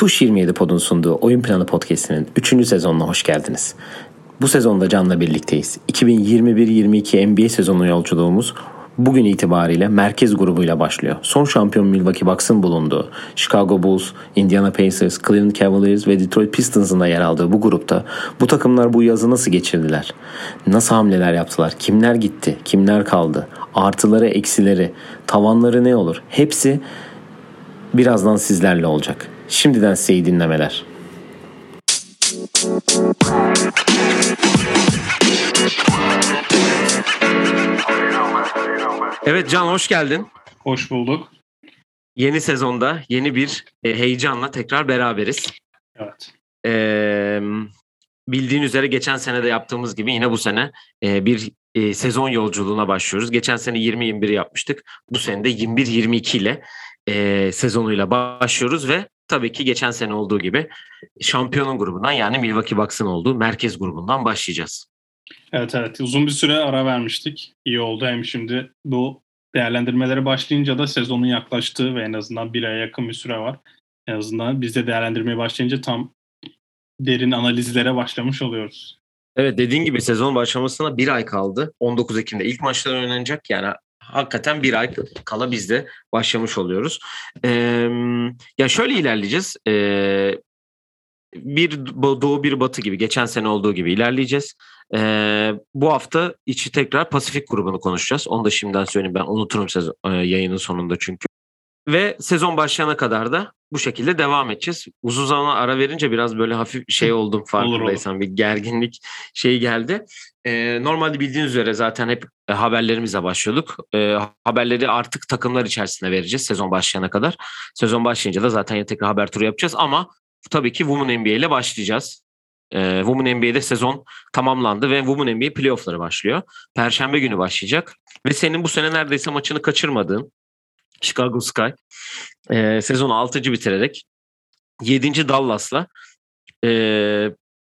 Tuş 27 Pod'un sunduğu Oyun Planı Podcast'inin 3. sezonuna hoş geldiniz. Bu sezonda Can'la birlikteyiz. 2021-22 NBA sezonu yolculuğumuz bugün itibariyle merkez grubuyla başlıyor. Son şampiyon Milwaukee Bucks'ın bulunduğu, Chicago Bulls, Indiana Pacers, Cleveland Cavaliers ve Detroit Pistons'ın da yer aldığı bu grupta bu takımlar bu yazı nasıl geçirdiler? Nasıl hamleler yaptılar? Kimler gitti? Kimler kaldı? Artıları, eksileri, tavanları ne olur? Hepsi birazdan sizlerle olacak. Şimdiden size iyi dinlemeler. Evet Can hoş geldin. Hoş bulduk. Yeni sezonda yeni bir e, heyecanla tekrar beraberiz. Evet. Ee, bildiğin üzere geçen sene de yaptığımız gibi yine bu sene e, bir e, sezon yolculuğuna başlıyoruz. Geçen sene 20-21 yapmıştık. Bu sene de 21-22 ile e, sezonuyla başlıyoruz ve tabii ki geçen sene olduğu gibi şampiyonun grubundan yani Milwaukee Bucks'ın olduğu merkez grubundan başlayacağız. Evet evet uzun bir süre ara vermiştik. İyi oldu hem şimdi bu değerlendirmelere başlayınca da sezonun yaklaştığı ve en azından bir aya yakın bir süre var. En azından biz de değerlendirmeye başlayınca tam derin analizlere başlamış oluyoruz. Evet dediğin gibi sezon başlamasına bir ay kaldı. 19 Ekim'de ilk maçlar oynanacak. Yani hakikaten bir ay kala biz de başlamış oluyoruz. Ee, ya şöyle ilerleyeceğiz. Ee, bir doğu bir batı gibi geçen sene olduğu gibi ilerleyeceğiz. Ee, bu hafta içi tekrar Pasifik grubunu konuşacağız. Onu da şimdiden söyleyeyim ben unuturum sezon, e, yayının sonunda çünkü. Ve sezon başlayana kadar da bu şekilde devam edeceğiz. Uzun zaman ara verince biraz böyle hafif şey oldum farkındaysan bir gerginlik şey geldi. Ee, normalde bildiğiniz üzere zaten hep e, haberlerimize başlıyorduk. E, haberleri artık takımlar içerisinde vereceğiz sezon başlayana kadar. Sezon başlayınca da zaten tekrar haber turu yapacağız ama tabii ki Women NBA ile başlayacağız. E, Women NBA'de sezon tamamlandı ve Women NBA playoffları başlıyor. Perşembe günü başlayacak. Ve senin bu sene neredeyse maçını kaçırmadığın Chicago Sky e, sezonu 6. bitirerek 7. Dallas'la e,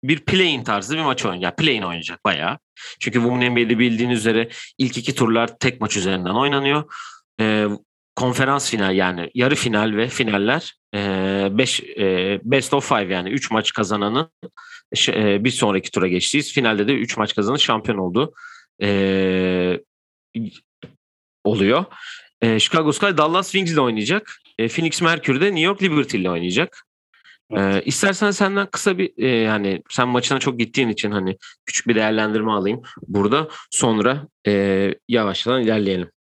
bir play-in tarzı bir maç oynayacak. Play-in oynayacak bayağı. Çünkü Women NBA'de bildiğiniz üzere ilk iki turlar tek maç üzerinden oynanıyor. E, konferans final yani yarı final ve finaller 5 e, e, best of five yani 3 maç kazananı e, bir sonraki tura geçtiyiz. Finalde de 3 maç kazanı şampiyon oldu. E, oluyor. E, Chicago Sky Dallas Wings ile oynayacak. E, Phoenix Mercury de New York Liberty ile oynayacak. Evet. Ee, istersen senden kısa bir e, yani sen maçına çok gittiğin için hani küçük bir değerlendirme alayım burada. Sonra e, yavaştan ilerleyelim.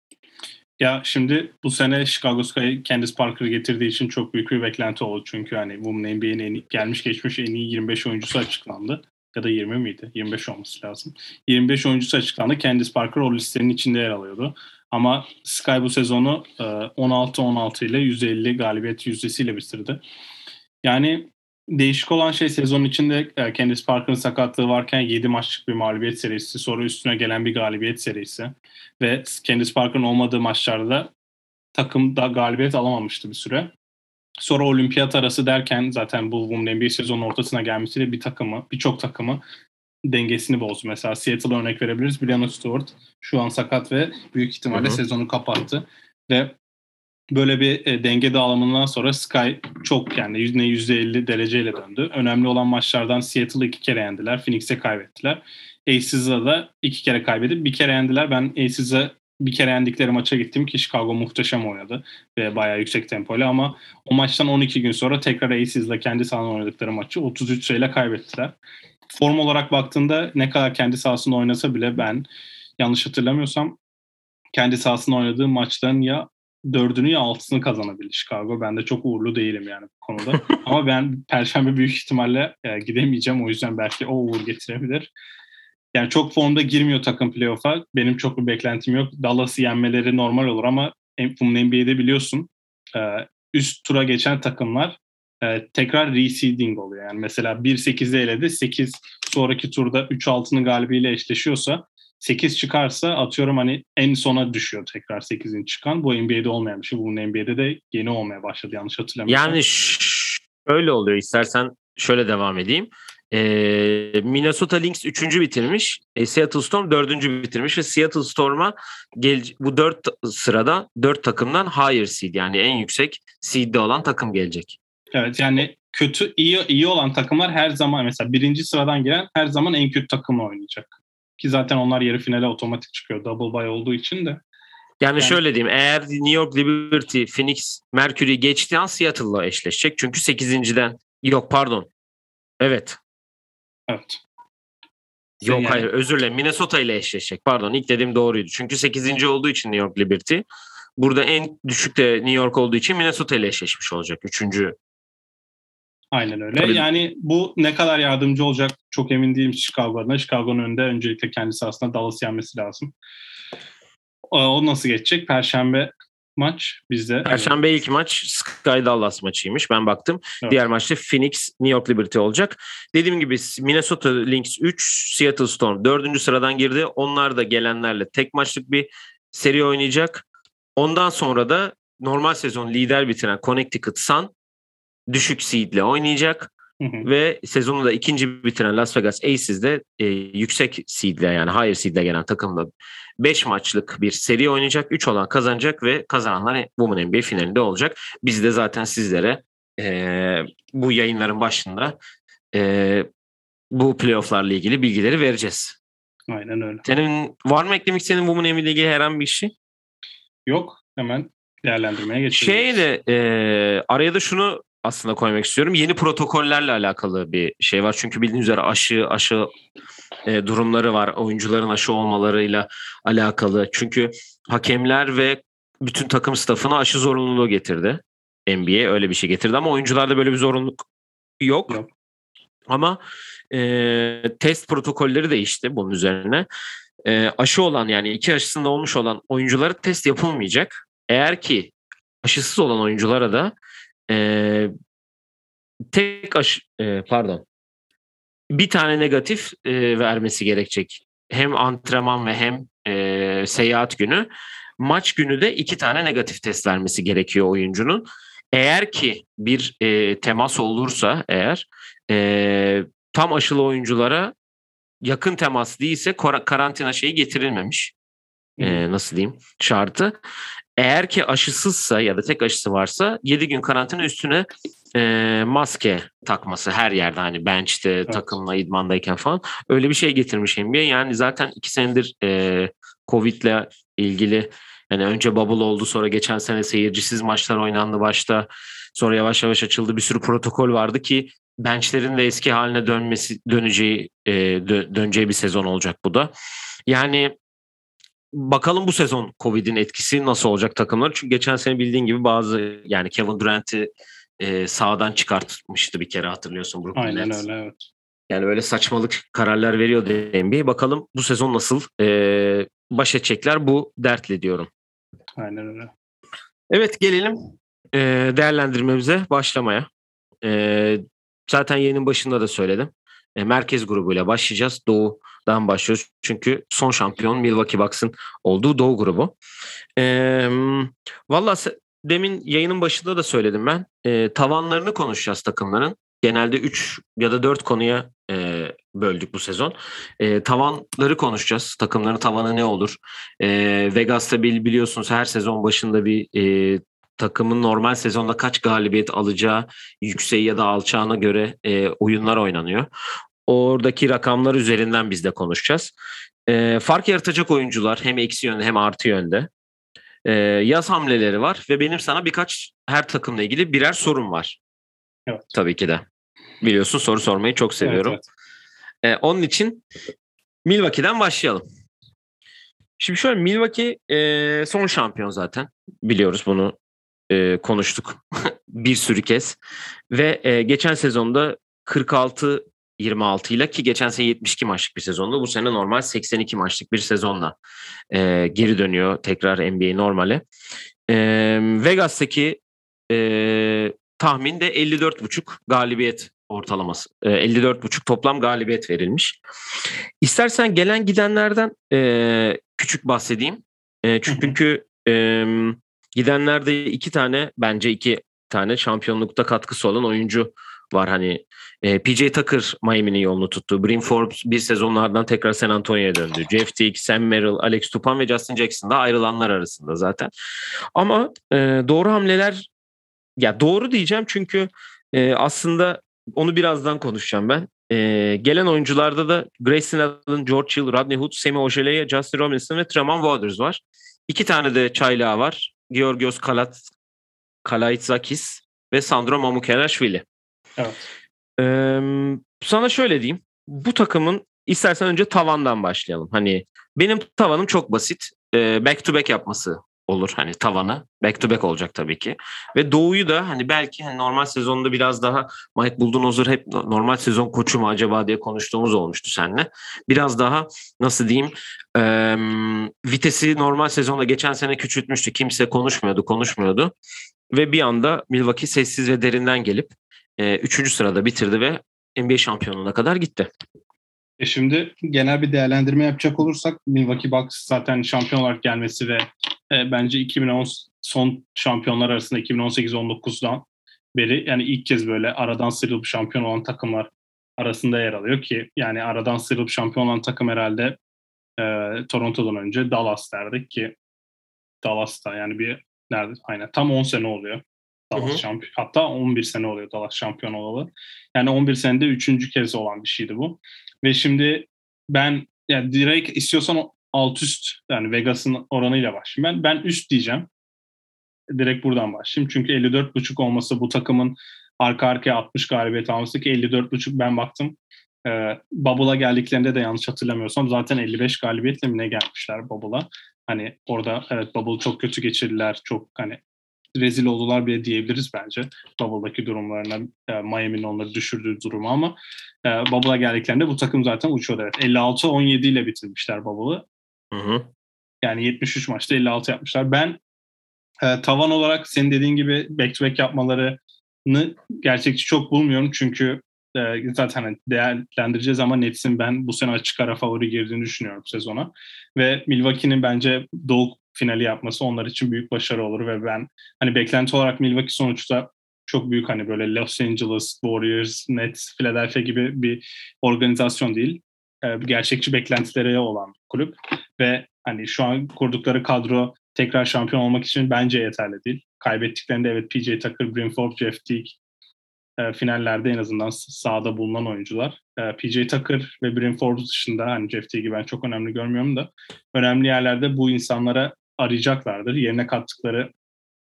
Ya şimdi bu sene Chicago Sky Candice Parker'ı getirdiği için çok büyük bir beklenti oldu. Çünkü hani Women NBA'nin en, gelmiş geçmiş en iyi 25 oyuncusu açıklandı. Ya da 20 miydi? 25 olması lazım. 25 oyuncusu açıklandı. Candice Parker o listenin içinde yer alıyordu. Ama Sky bu sezonu 16-16 ile 150 galibiyet yüzdesiyle bitirdi. Yani değişik olan şey sezon içinde e, Candice Parker'ın sakatlığı varken 7 maçlık bir mağlubiyet serisi, sonra üstüne gelen bir galibiyet serisi ve Candice Parker'ın olmadığı maçlarda takım da galibiyet alamamıştı bir süre. Sonra olimpiyat arası derken zaten bu Women NBA sezonun ortasına gelmesiyle bir takımı, birçok takımı dengesini bozdu. Mesela Seattle'a örnek verebiliriz. Brianna Stewart şu an sakat ve büyük ihtimalle Hı-hı. sezonu kapattı. Ve böyle bir e, denge dağılımından sonra Sky çok yani %50 dereceyle döndü. Önemli olan maçlardan Seattle'ı iki kere yendiler. Phoenix'e kaybettiler. Aces'a da iki kere kaybedip bir kere yendiler. Ben Aces'e bir kere yendikleri maça gittim ki Chicago muhteşem oynadı ve bayağı yüksek tempoyla ama o maçtan 12 gün sonra tekrar Aces'la kendi sahasında oynadıkları maçı 33 sayıyla kaybettiler. Form olarak baktığında ne kadar kendi sahasında oynasa bile ben yanlış hatırlamıyorsam kendi sahasında oynadığı maçların ya dördünü ya altısını kazanabildi Chicago. Ben de çok uğurlu değilim yani bu konuda. Ama ben Perşembe büyük ihtimalle e, gidemeyeceğim. O yüzden belki o uğur getirebilir. Yani çok formda girmiyor takım playoff'a. Benim çok bir beklentim yok. Dallas'ı yenmeleri normal olur ama NBA'de biliyorsun e, üst tura geçen takımlar e, tekrar reseeding oluyor. Yani mesela 1-8'de eledi. 8 sonraki turda 3-6'nın galibiyle eşleşiyorsa 8 çıkarsa atıyorum hani en sona düşüyor tekrar 8'in çıkan. Bu NBA'de olmayan bir şey. Bu NBA'de de yeni olmaya başladı yanlış hatırlamıyorsam. Yani şöyle oluyor istersen şöyle devam edeyim. Ee, Minnesota Lynx 3. bitirmiş. E, Seattle Storm 4. bitirmiş ve Seattle Storm'a gel bu 4 sırada 4 takımdan higher seed yani en yüksek seed'de olan takım gelecek. Evet yani kötü iyi iyi olan takımlar her zaman mesela birinci sıradan giren her zaman en kötü takımla oynayacak. Ki zaten onlar yarı finale otomatik çıkıyor double bye olduğu için de. Yani, Yani- şöyle diyeyim eğer New York Liberty, Phoenix, Mercury geçtiği an Seattle'la eşleşecek. Çünkü 8.den yok pardon. Evet. Evet. Yok Yani- hayır özür dilerim. Minnesota ile eşleşecek. Pardon ilk dediğim doğruydu. Çünkü 8. olduğu için New York Liberty. Burada en düşük de New York olduğu için Minnesota ile eşleşmiş olacak. Üçüncü. Aynen öyle. Tabii. Yani bu ne kadar yardımcı olacak çok emin değilim Chicago adına. Chicago'nun önünde öncelikle kendisi aslında Dallas yenmesi lazım. O, nasıl geçecek? Perşembe maç bizde. Perşembe ilk maç Sky Dallas maçıymış. Ben baktım. Evet. Diğer maçta Phoenix New York Liberty olacak. Dediğim gibi Minnesota Lynx 3, Seattle Storm 4. sıradan girdi. Onlar da gelenlerle tek maçlık bir seri oynayacak. Ondan sonra da normal sezon lider bitiren Connecticut Sun düşük seedle oynayacak. Hı hı. Ve sezonu da ikinci bitiren Las Vegas Aces de e, yüksek seedle yani higher seedle gelen takımla 5 maçlık bir seri oynayacak. 3 olan kazanacak ve kazananlar Women NBA finalinde olacak. Biz de zaten sizlere e, bu yayınların başında e, bu playofflarla ilgili bilgileri vereceğiz. Aynen öyle. Senin var mı eklemek istediğin Women NBA ile ilgili herhangi bir şey? Yok. Hemen değerlendirmeye geçelim. Şey de e, araya da şunu aslında koymak istiyorum. Yeni protokollerle alakalı bir şey var. Çünkü bildiğiniz üzere aşı aşı e, durumları var. Oyuncuların aşı olmalarıyla alakalı. Çünkü hakemler ve bütün takım stafına aşı zorunluluğu getirdi. NBA öyle bir şey getirdi ama oyuncularda böyle bir zorunluluk yok. Yok. Ama e, test protokolleri değişti bunun üzerine. E, aşı olan yani iki aşısında olmuş olan oyunculara test yapılmayacak. Eğer ki aşısız olan oyunculara da e, tek aşı e, pardon bir tane negatif e, vermesi gerekecek. Hem antrenman ve hem e, seyahat günü. Maç günü de iki tane negatif test vermesi gerekiyor oyuncunun. Eğer ki bir e, temas olursa eğer e, tam aşılı oyunculara yakın temas değilse karantina şeyi getirilmemiş. E, nasıl diyeyim şartı. Eğer ki aşısızsa ya da tek aşısı varsa 7 gün karantina üstüne e, maske takması her yerde hani bench'te takımla idmandayken falan öyle bir şey getirmiş NBA. Yani zaten 2 senedir e, Covid'le ilgili yani önce bubble oldu sonra geçen sene seyircisiz maçlar oynandı başta sonra yavaş yavaş açıldı bir sürü protokol vardı ki benchlerin de eski haline dönmesi döneceği e, dö- döneceği bir sezon olacak bu da. Yani bakalım bu sezon Covid'in etkisi nasıl olacak takımlar. Çünkü geçen sene bildiğin gibi bazı yani Kevin Durant'i e, sağdan çıkartmıştı bir kere hatırlıyorsun Brooklyn Aynen Nets. öyle evet. Yani öyle saçmalık kararlar veriyor NBA. Bakalım bu sezon nasıl e, baş edecekler bu dertle diyorum. Aynen öyle. Evet gelelim e, değerlendirmemize başlamaya. E, zaten yayının başında da söyledim. E, merkez grubuyla başlayacağız. Doğu'dan başlıyoruz. Çünkü son şampiyon Milwaukee Bucks'ın olduğu Doğu grubu. E, Valla demin yayının başında da söyledim ben. E, tavanlarını konuşacağız takımların. Genelde 3 ya da 4 konuya e, böldük bu sezon. E, tavanları konuşacağız. Takımların tavanı ne olur? E, Vegas'ta bil, biliyorsunuz her sezon başında bir e, takımın normal sezonda kaç galibiyet alacağı yükseği ya da alçağına göre e, oyunlar oynanıyor. Oradaki rakamlar üzerinden biz de konuşacağız. E, fark yaratacak oyuncular hem eksi yönde hem artı yönde. E, yaz hamleleri var ve benim sana birkaç her takımla ilgili birer sorum var. Evet. Tabii ki de. Biliyorsun soru sormayı çok seviyorum. Evet, evet. E, onun için Milwaukee'den başlayalım. Şimdi şöyle Milwaukee e, son şampiyon zaten. Biliyoruz bunu e, konuştuk bir sürü kez. Ve e, geçen sezonda 46 26 ile ki geçen sene 72 maçlık bir sezonda bu sene normal 82 maçlık bir sezonla e, geri dönüyor tekrar NBA normale. E, Vegas'taki e, tahmin de 54,5 galibiyet ortalaması. E, 54,5 toplam galibiyet verilmiş. İstersen gelen gidenlerden e, küçük bahsedeyim. E, çünkü e, gidenlerde iki tane bence iki tane şampiyonlukta katkısı olan oyuncu var. Hani e, PJ Tucker Miami'nin yolunu tuttu. Brim Forbes bir sezonlardan tekrar San Antonio'ya döndü. Jeff Teague, Sam Merrill, Alex Tupan ve Justin Jackson da ayrılanlar arasında zaten. Ama e, doğru hamleler ya doğru diyeceğim çünkü E, aslında onu birazdan konuşacağım ben. E, gelen oyuncularda da Grayson Allen, George Hill, Rodney Hood, Semi Ojeleye, Justin Robinson ve Tremont Waters var. İki tane de çaylağı var. Georgios Kalat, Kalaitzakis ve Sandro Mamukelashvili. Evet. Ee, sana şöyle diyeyim. Bu takımın istersen önce tavandan başlayalım. Hani benim tavanım çok basit. Ee, back to back yapması olur hani tavanı. Back to back olacak tabii ki. Ve Doğu'yu da hani belki hani normal sezonda biraz daha Mike Buldunozur hep normal sezon koçu mu acaba diye konuştuğumuz olmuştu seninle. Biraz daha nasıl diyeyim e, vitesi normal sezonda geçen sene küçültmüştü. Kimse konuşmuyordu konuşmuyordu. Ve bir anda Milwaukee sessiz ve derinden gelip e, üçüncü sırada bitirdi ve NBA şampiyonluğuna kadar gitti. E şimdi genel bir değerlendirme yapacak olursak Milwaukee Bucks zaten şampiyon olarak gelmesi ve e, bence 2010 son şampiyonlar arasında 2018-19'dan beri yani ilk kez böyle aradan sıyrılıp şampiyon olan takımlar arasında yer alıyor ki yani aradan sıyrılıp şampiyon olan takım herhalde e, Toronto'dan önce Dallas derdik ki Dallas'ta yani bir nerede aynen tam 10 sene oluyor. Dallas şampiyon. Hatta 11 sene oluyor Dallas şampiyon olalı. Yani 11 senede üçüncü kez olan bir şeydi bu. Ve şimdi ben yani direkt istiyorsan alt üst yani Vegas'ın oranıyla başlayayım. Ben ben üst diyeceğim. Direkt buradan başlayayım. Çünkü 54.5 olması bu takımın arka arkaya 60 galibiyet alması ki 54.5 ben baktım. Ee, Bubble'a geldiklerinde de yanlış hatırlamıyorsam zaten 55 galibiyetle mi ne gelmişler Bubble'a. Hani orada evet Bubble çok kötü geçirdiler. Çok hani rezil oldular bile diyebiliriz bence. Bubble'daki durumlarına e, Miami'nin onları düşürdüğü durumu ama e, Bubble'a geldiklerinde bu takım zaten uçuyordu. Evet. 56-17 ile bitirmişler Bubble'ı. Hı hı. Yani 73 maçta 56 yapmışlar. Ben e, tavan olarak senin dediğin gibi back to back yapmalarını gerçekçi çok bulmuyorum. Çünkü e, zaten hani değerlendireceğiz ama Nets'in ben bu sene açık ara favori girdiğini düşünüyorum sezona. Ve Milwaukee'nin bence doğu finali yapması onlar için büyük başarı olur ve ben hani beklenti olarak Milwaukee sonuçta çok büyük hani böyle Los Angeles, Warriors, Nets, Philadelphia gibi bir organizasyon değil. E, gerçekçi beklentileri olan kulüp ve hani şu an kurdukları kadro tekrar şampiyon olmak için bence yeterli değil. Kaybettiklerinde evet PJ Tucker, Brim Forbes, Jeff Teague e, finallerde en azından sahada bulunan oyuncular. E, PJ Tucker ve Brim Forbes dışında hani Jeff Teague'i ben çok önemli görmüyorum da önemli yerlerde bu insanlara arayacaklardır. Yerine kattıkları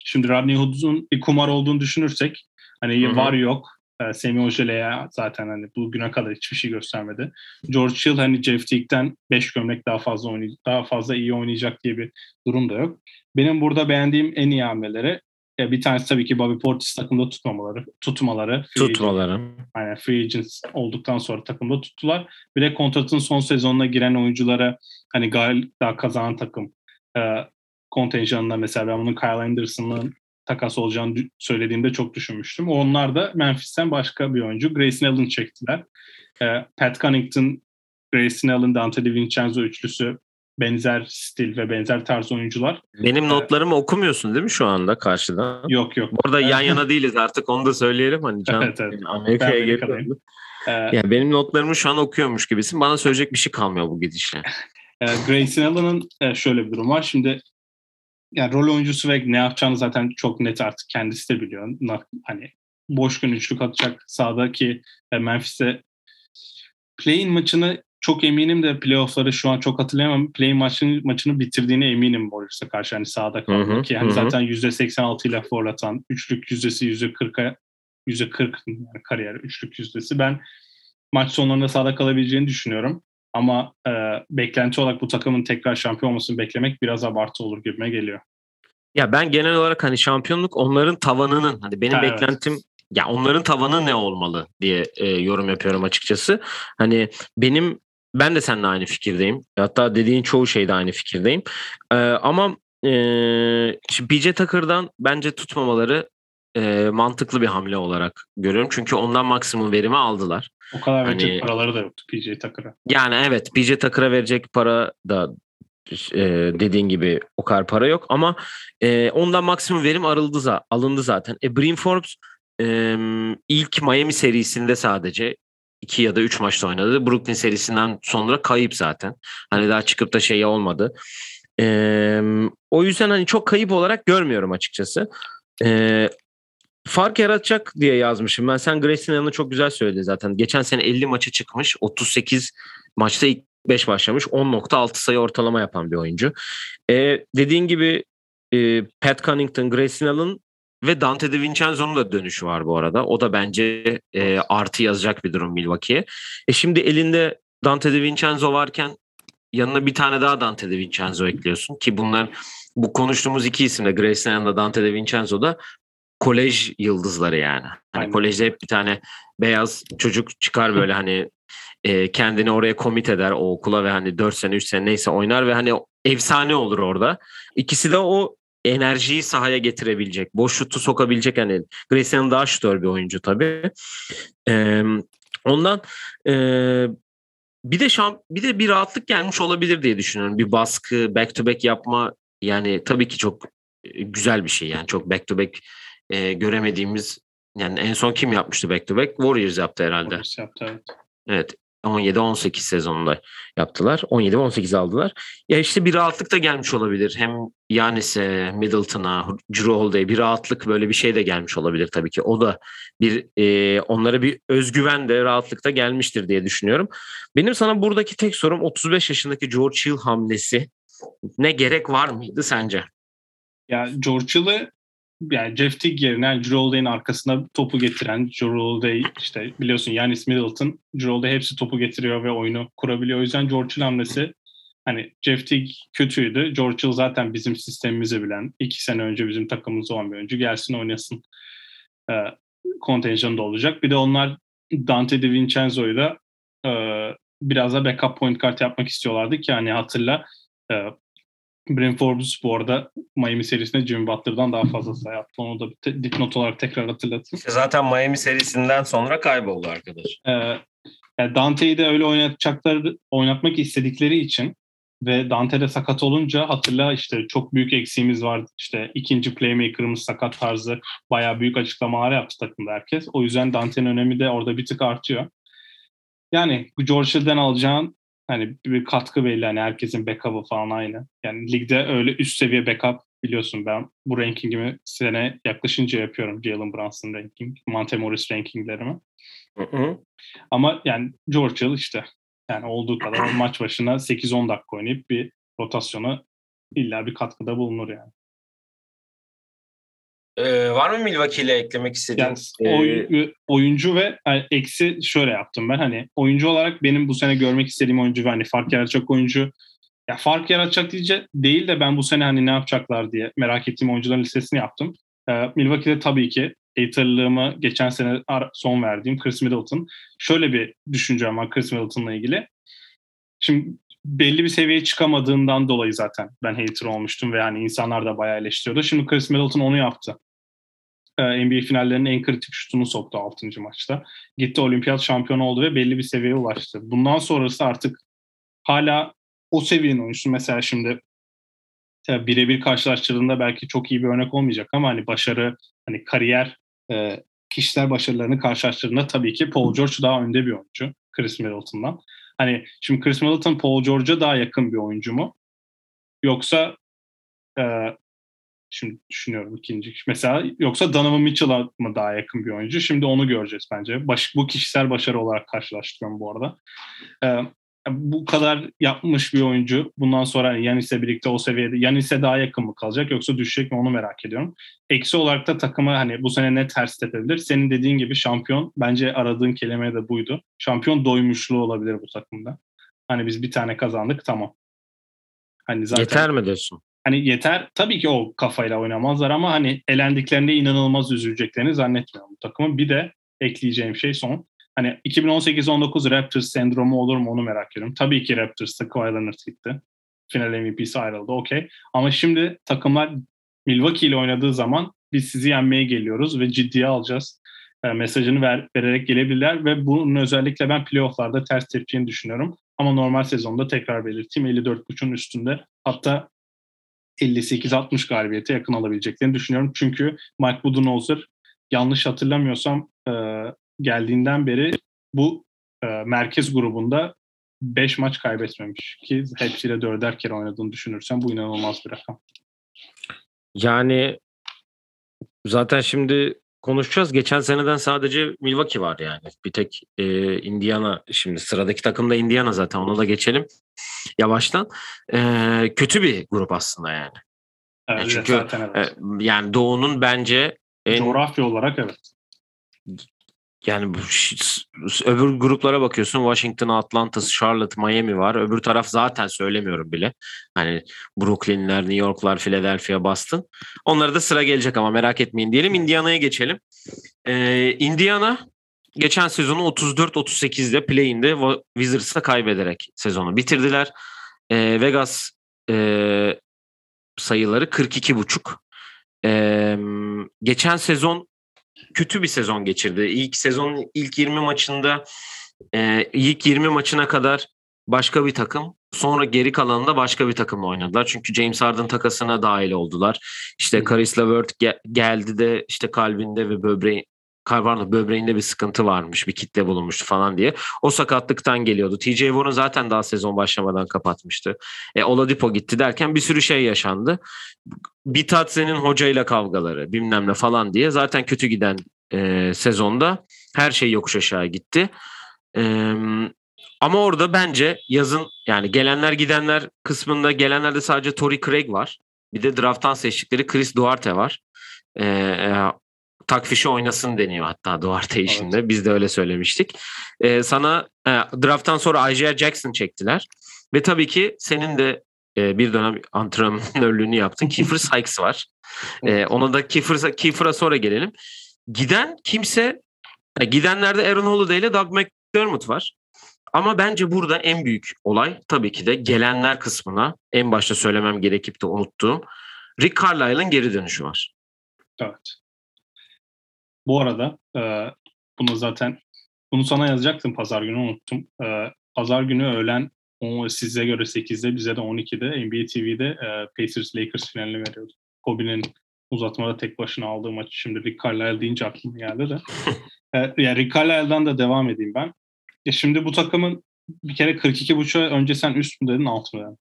şimdi Rodney Hood'un bir kumar olduğunu düşünürsek hani Hı-hı. var yok e, Semi Ojele'ye zaten hani bugüne kadar hiçbir şey göstermedi. George Hill hani Jeff Teague'den 5 gömlek daha fazla oynayacak, daha fazla iyi oynayacak diye bir durum da yok. Benim burada beğendiğim en iyi hamleleri e, bir tanesi tabii ki Bobby Portis takımda tutmamaları, tutmaları. Tutmaları. Agent, aynen free agents olduktan sonra takımda tuttular. Bir de kontratın son sezonuna giren oyunculara hani daha kazanan takım e, kontenjanında mesela ben bunun Kyle Anderson'ın takas olacağını söylediğimde çok düşünmüştüm. Onlar da Memphis'ten başka bir oyuncu. Grayson Allen çektiler. E, Pat Connaughton, Grayson Allen, Dante DiVincenzo üçlüsü benzer stil ve benzer tarz oyuncular. Benim ee, notlarımı okumuyorsun değil mi şu anda karşıda? Yok yok. Orada yan yana değiliz artık onu da söyleyelim. Hani Can evet, evet. Amerika'ya geri ee, yani benim notlarımı şu an okuyormuş gibisin. Bana söyleyecek bir şey kalmıyor bu gidişle. Grayson Allen'ın e, şöyle bir durum var. Şimdi yani rol oyuncusu ve ne yapacağını zaten çok net artık kendisi de biliyor. Hani boş gün üçlük atacak sahadaki e, Memphis'e play-in maçını çok eminim de playoff'ları şu an çok hatırlayamam. Play maçını, maçını bitirdiğine eminim Warriors'a karşı hani sahada kaldı ki hani zaten %86 ile forlatan üçlük yüzdesi %40'a %40 yani kariyer üçlük yüzdesi. Ben maç sonlarında sahada kalabileceğini düşünüyorum. Ama e, beklenti olarak bu takımın tekrar şampiyon olmasını beklemek biraz abartı olur gibime geliyor. Ya ben genel olarak hani şampiyonluk onların tavanının hani benim ha, beklentim evet. ya onların tavanı ne olmalı diye e, yorum yapıyorum açıkçası. Hani benim ben de seninle aynı fikirdeyim. Hatta dediğin çoğu şeyde aynı fikirdeyim. E, ama e, PJ Tucker'dan bence tutmamaları e, mantıklı bir hamle olarak görüyorum. Çünkü ondan maksimum verimi aldılar. O kadar hani, verecek paraları da yoktu PJ Tucker'a. Yani evet PJ Tucker'a verecek para da e, dediğin gibi o kadar para yok ama e, ondan maksimum verim arıldı, alındı zaten. E, Brim Forbes e, ilk Miami serisinde sadece iki ya da üç maçta oynadı. Brooklyn serisinden sonra kayıp zaten. Hani daha çıkıp da şey olmadı. E, o yüzden hani çok kayıp olarak görmüyorum açıkçası. E, fark yaratacak diye yazmışım. Ben sen Grayson Allen'ı çok güzel söyledin zaten. Geçen sene 50 maçı çıkmış. 38 maçta ilk 5 başlamış. 10.6 sayı ortalama yapan bir oyuncu. Ee, dediğin gibi e, Pat Connington, Grayson Allen ve Dante DiVincenzo'nun da dönüşü var bu arada. O da bence e, artı yazacak bir durum Milwaukee'ye. E şimdi elinde Dante DiVincenzo varken yanına bir tane daha Dante DiVincenzo ekliyorsun ki bunlar bu konuştuğumuz iki isim de Grayson Allen'da Dante DiVincenzo da kolej yıldızları yani. Hani Aynen. kolejde hep bir tane beyaz çocuk çıkar böyle hani e, kendini oraya komit eder o okula ve hani 4 sene 3 sene neyse oynar ve hani efsane olur orada. İkisi de o enerjiyi sahaya getirebilecek, boş şutu sokabilecek hani Grayson daha şutör bir oyuncu tabii. Ee, ondan e, bir de şamp bir de bir rahatlık gelmiş olabilir diye düşünüyorum. Bir baskı, back to back yapma yani tabii ki çok güzel bir şey yani çok back to back e, göremediğimiz yani en son kim yapmıştı back to back? Warriors yaptı herhalde. Warriors yaptı evet. Evet. 17-18 sezonunda yaptılar. 17-18 aldılar. Ya işte bir rahatlık da gelmiş olabilir. Hem Yanis'e, Middleton'a, Drew Holiday'e bir rahatlık böyle bir şey de gelmiş olabilir tabii ki. O da bir e, onlara bir özgüven de rahatlık da gelmiştir diye düşünüyorum. Benim sana buradaki tek sorum 35 yaşındaki George Hill hamlesi ne gerek var mıydı sence? Ya George Hill'ı yani Jeff Teague yerine Holiday'in arkasına topu getiren Holiday işte biliyorsun Yanis Middleton Holiday hepsi topu getiriyor ve oyunu kurabiliyor. O yüzden George Hill hamlesi hani Jeff Teague kötüydü. George Hill zaten bizim sistemimizi bilen iki sene önce bizim takımımız olan bir oyuncu gelsin oynasın e, kontenjanında olacak. Bir de onlar Dante DiVincenzo'yu da e, biraz da backup point guard yapmak istiyorlardı ki hani hatırla e, Bu arada Miami serisinde Jimmy Butler'dan daha fazla sayı attı. Onu da bir te- dipnot olarak tekrar hatırlatayım. İşte zaten Miami serisinden sonra kayboldu arkadaş. Ee, yani Dante'yi de öyle oynatacakları, oynatmak istedikleri için ve Dante de sakat olunca hatırla işte çok büyük eksiğimiz vardı. İşte ikinci playmaker'ımız sakat tarzı bayağı büyük açıklamalar yaptı takımda herkes. O yüzden Dante'nin önemi de orada bir tık artıyor. Yani George Hill'den alacağın hani bir katkı belli. Hani herkesin backup'ı falan aynı. Yani ligde öyle üst seviye backup biliyorsun ben bu rankingimi sene yaklaşınca yapıyorum. Jalen Brunson ranking, Monte Morris rankinglerimi. Hı hı. Ama yani George Hill işte yani olduğu kadar maç başına 8-10 dakika oynayıp bir rotasyona illa bir katkıda bulunur yani. Ee, var mı Milwaukee ile eklemek istediğin? Yani, ee, oyuncu ve yani, eksi şöyle yaptım ben hani oyuncu olarak benim bu sene görmek istediğim oyuncu ve hani fark yaratacak oyuncu ya fark yaratacak diye değil de ben bu sene hani ne yapacaklar diye merak ettiğim oyuncuların listesini yaptım. Ee, Milwaukee'de tabii ki haterlığımı geçen sene son verdiğim Chris Middleton. Şöyle bir düşüncem var Chris Middleton'la ilgili. Şimdi belli bir seviyeye çıkamadığından dolayı zaten ben hater olmuştum ve hani insanlar da bayağı eleştiriyordu. Şimdi Chris Middleton onu yaptı. Ee, NBA finallerinin en kritik şutunu soktu 6. maçta. Gitti olimpiyat şampiyonu oldu ve belli bir seviyeye ulaştı. Bundan sonrası artık hala o seviyenin oyuncusu. Mesela şimdi birebir karşılaştırdığında belki çok iyi bir örnek olmayacak ama hani başarı, hani kariyer, e, kişisel başarılarını karşılaştırdığında tabii ki Paul George daha önde bir oyuncu Chris Middleton'dan. Hani şimdi Chris Middleton Paul George'a daha yakın bir oyuncu mu? Yoksa e, Şimdi düşünüyorum ikinci. Mesela yoksa Donovan Mitchell'a mı daha yakın bir oyuncu? Şimdi onu göreceğiz bence. Baş, bu kişisel başarı olarak karşılaştırıyorum bu arada. Ee, bu kadar yapmış bir oyuncu bundan sonra Yanis'le birlikte o seviyede Yanis'e daha yakın mı kalacak yoksa düşecek mi onu merak ediyorum. Eksi olarak da takımı hani bu sene ne ters tepebilir? Senin dediğin gibi şampiyon bence aradığın kelime de buydu. Şampiyon doymuşluğu olabilir bu takımda. Hani biz bir tane kazandık tamam. Hani zaten Yeter mi diyorsun? Hani yeter. Tabii ki o kafayla oynamazlar ama hani elendiklerinde inanılmaz üzüleceklerini zannetmiyorum bu takımın. Bir de ekleyeceğim şey son. Hani 2018-19 Raptors sendromu olur mu onu merak ediyorum. Tabii ki Raptors'ta Kawhi Leonard gitti. Final MVP'si ayrıldı okey. Ama şimdi takımlar Milwaukee ile oynadığı zaman biz sizi yenmeye geliyoruz ve ciddiye alacağız e, mesajını ver, vererek gelebilirler ve bunun özellikle ben playofflarda ters tepkini düşünüyorum. Ama normal sezonda tekrar belirteyim 54.5'un üstünde. Hatta 58-60 galibiyete yakın alabileceklerini düşünüyorum. Çünkü Mike Budenholzer yanlış hatırlamıyorsam e, geldiğinden beri bu e, merkez grubunda 5 maç kaybetmemiş ki hepsiyle dörder kere oynadığını düşünürsen bu inanılmaz bir rakam. Yani zaten şimdi konuşacağız. Geçen seneden sadece Milwaukee var yani. Bir tek e, Indiana şimdi sıradaki takım da Indiana zaten ona da geçelim yavaştan. E, kötü bir grup aslında yani. Evet, E, çünkü zaten evet. e, yani Doğu'nun bence en Coğrafya olarak evet. Yani bu öbür gruplara bakıyorsun Washington, Atlanta, Charlotte, Miami var. Öbür taraf zaten söylemiyorum bile. Hani Brooklyn'ler, New York'lar, Philadelphia, Boston. Onlara da sıra gelecek ama merak etmeyin diyelim. Indiana'ya geçelim. Ee, Indiana geçen sezonu 34-38'de play-in'de Wizards'a kaybederek sezonu bitirdiler. Ee, Vegas e, sayıları 42,5. Ee, geçen sezon kötü bir sezon geçirdi. İlk sezonun ilk 20 maçında e, ilk 20 maçına kadar başka bir takım sonra geri kalanında başka bir takımla oynadılar. Çünkü James Harden takasına dahil oldular. İşte Caris LeVert ge- geldi de işte kalbinde ve böbreği pardon, böbreğinde bir sıkıntı varmış, bir kitle bulunmuştu falan diye. O sakatlıktan geliyordu. TJ Warren zaten daha sezon başlamadan kapatmıştı. E, Oladipo gitti derken bir sürü şey yaşandı. Bitatse'nin hocayla kavgaları bilmem ne falan diye zaten kötü giden e, sezonda her şey yokuş aşağı gitti. E, ama orada bence yazın yani gelenler gidenler kısmında gelenlerde sadece Tory Craig var. Bir de drafttan seçtikleri Chris Duarte var. E, takfişi oynasın deniyor hatta Duarte işinde. Biz de öyle söylemiştik. E, sana e, drafttan sonra Isaiah Jackson çektiler. Ve tabii ki senin de e, bir dönem antrenörlüğünü yaptın. Kiefer Sykes var. E, ona da Kiefer, Kiefer'a sonra gelelim. Giden kimse e, gidenlerde Aaron Holiday ile Doug McDermott var. Ama bence burada en büyük olay tabii ki de gelenler kısmına en başta söylemem gerekip de unuttuğum Rick Carlisle'ın geri dönüşü var. Evet. Bu arada e, bunu zaten bunu sana yazacaktım pazar günü unuttum. E, pazar günü öğlen o size göre 8'de bize de 12'de NBA TV'de e, Pacers Lakers finalini veriyordu. Kobe'nin uzatmada tek başına aldığı maçı şimdi Rick Carlisle deyince aklıma geldi de. e, yani Rick Carlisle'dan da devam edeyim ben. Ya şimdi bu takımın bir kere 42.5'a önce sen üst mü dedin alt mı dedin?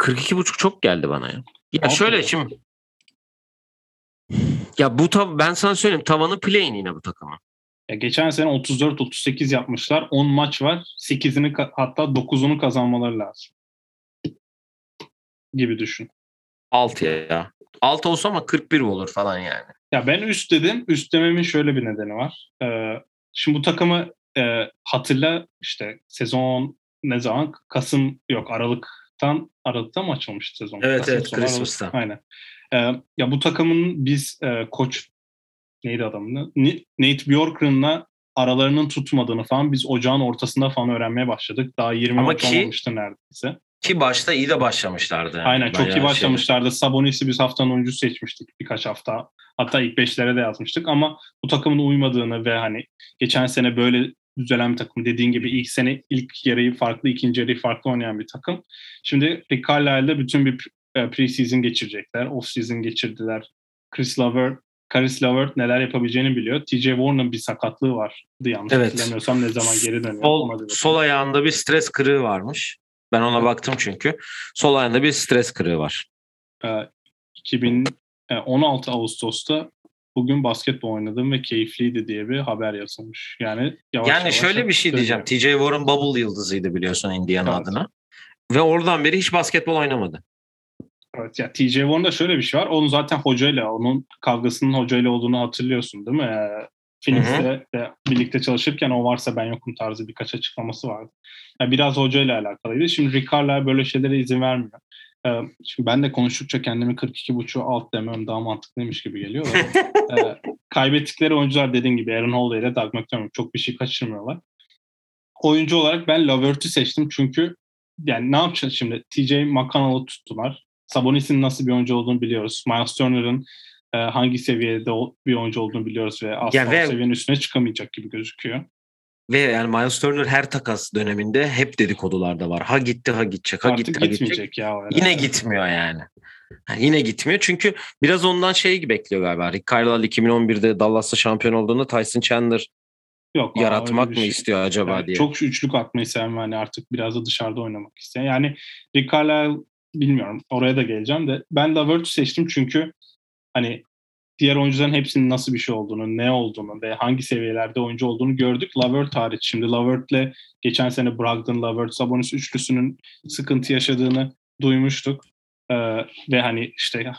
42.5 çok geldi bana ya. Ya Alt şöyle mı? şimdi ya bu tav ben sana söyleyeyim tavanı play'in yine bu takımın. Ya geçen sene 34-38 yapmışlar. 10 maç var. 8'ini ka- hatta 9'unu kazanmaları lazım. Gibi düşün. 6 ya. 6 olsa ama 41 olur falan yani. Ya ben üst dedim. Üst dememin şöyle bir nedeni var. Ee, şimdi bu takımı e, hatırla işte sezon ne zaman? Kasım yok Aralık'tan Aralık'ta mı açılmıştı sezon? Evet, Kasım evet, sonu, Aralık. Christmas'ta. Aynen. Ee, ya bu takımın biz e, koç neydi adamın? Nate Bjorkgren'la aralarının tutmadığını falan biz ocağın ortasında falan öğrenmeye başladık. Daha 20 Ama maç ki- olmamıştı neredeyse. Ki başta iyi de başlamışlardı. Aynen çok Bayağı iyi şey- başlamışlardı. Sabonis'i biz haftanın oyuncusu seçmiştik birkaç hafta. Hatta ilk beşlere de yazmıştık ama bu takımın uymadığını ve hani geçen sene böyle düzelen bir takım. Dediğin gibi ilk sene ilk yarıyı farklı, ikinci yarıyı farklı oynayan bir takım. Şimdi Rick Carlisle'da bütün bir e, pre-season geçirecekler. Off-season geçirdiler. Chris Levert, Chris Levert neler yapabileceğini biliyor. TJ Warren'ın bir sakatlığı vardı yanlış Evet. hatırlamıyorsam ne zaman geri dönüyor. Sol, sol ayağında bir stres kırığı varmış. Ben ona baktım çünkü. Sol ayağında bir stres kırığı var. Ee, 2016 Ağustos'ta bugün basketbol oynadım ve keyifliydi diye bir haber yazılmış. Yani yavaş yani yavaş şöyle bir şey diyeceğim. TJ Warren bubble yıldızıydı biliyorsun Indiana Evet. adına. Ve oradan beri hiç basketbol oynamadı. Evet, ya TJ Warren'da şöyle bir şey var. Onun zaten hocayla, onun kavgasının hocayla olduğunu hatırlıyorsun değil mi? Ee, Phoenix'te de birlikte çalışırken o varsa ben yokum tarzı birkaç açıklaması vardı. Yani biraz hocayla alakalıydı. Şimdi Carlisle böyle şeylere izin vermiyor. Ee, şimdi ben de konuştukça kendimi 42.5'u alt demem daha mantıklıymış gibi geliyor. Ee, kaybettikleri oyuncular dediğin gibi Aaron Holiday ile Doug McDermott çok bir şey kaçırmıyorlar. Oyuncu olarak ben Lavert'i seçtim çünkü yani ne yapacağız şimdi? TJ McConnell'ı tuttular. Sabonis'in nasıl bir oyuncu olduğunu biliyoruz. Miles Turner'ın e, hangi seviyede bir oyuncu olduğunu biliyoruz ve asla Ya o ve- seviyenin üstüne çıkamayacak gibi gözüküyor. Ve yani Miles Turner her takas döneminde hep dedikodularda var. Ha gitti ha gidecek. Ha Artık gitti ha gidecek. ya. Yine gitmiyor yani. Ha, yine gitmiyor çünkü biraz ondan şey bekliyor galiba. Rick Carlisle 2011'de Dallas'ta şampiyon olduğunda Tyson Chandler Yok, yaratmak mı şey. istiyor acaba Evet, diye. Çok üçlük atmayı seven ve hani artık biraz da dışarıda oynamak isteyen. Yani Rick Carlisle bilmiyorum oraya da geleceğim de ben Lavert'ü seçtim çünkü hani diğer oyuncuların hepsinin nasıl bir şey olduğunu, ne olduğunu ve hangi seviyelerde oyuncu olduğunu gördük. Lavert hariç. Şimdi Lavert'le geçen sene Brogdon, Lavert, Sabonis üçlüsünün sıkıntı yaşadığını duymuştuk. Ee, ve hani işte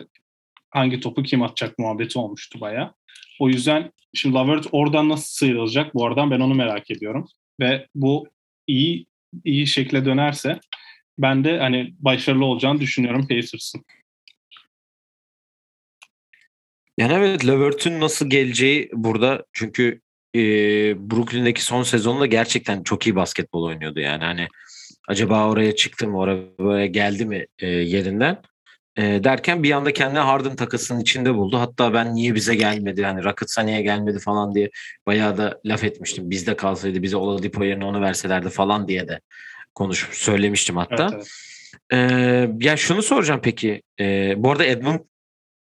hangi topu kim atacak muhabbeti olmuştu baya. O yüzden şimdi Lavert oradan nasıl sıyrılacak bu aradan ben onu merak ediyorum. Ve bu iyi iyi şekle dönerse ben de hani başarılı olacağını düşünüyorum Pacers'ın. Yani evet Levert'ün nasıl geleceği burada çünkü e, Brooklyn'deki son sezonunda gerçekten çok iyi basketbol oynuyordu yani hani acaba oraya çıktı mı oraya geldi mi e, yerinden e, derken bir anda kendini Harden takısının içinde buldu. Hatta ben niye bize gelmedi hani Rockets'a niye gelmedi falan diye bayağı da laf etmiştim. Bizde kalsaydı bize Oladipo yerine onu verselerdi falan diye de konuşmuş söylemiştim hatta. Evet, evet. Ee, ya şunu soracağım peki. Ee, bu arada Edmund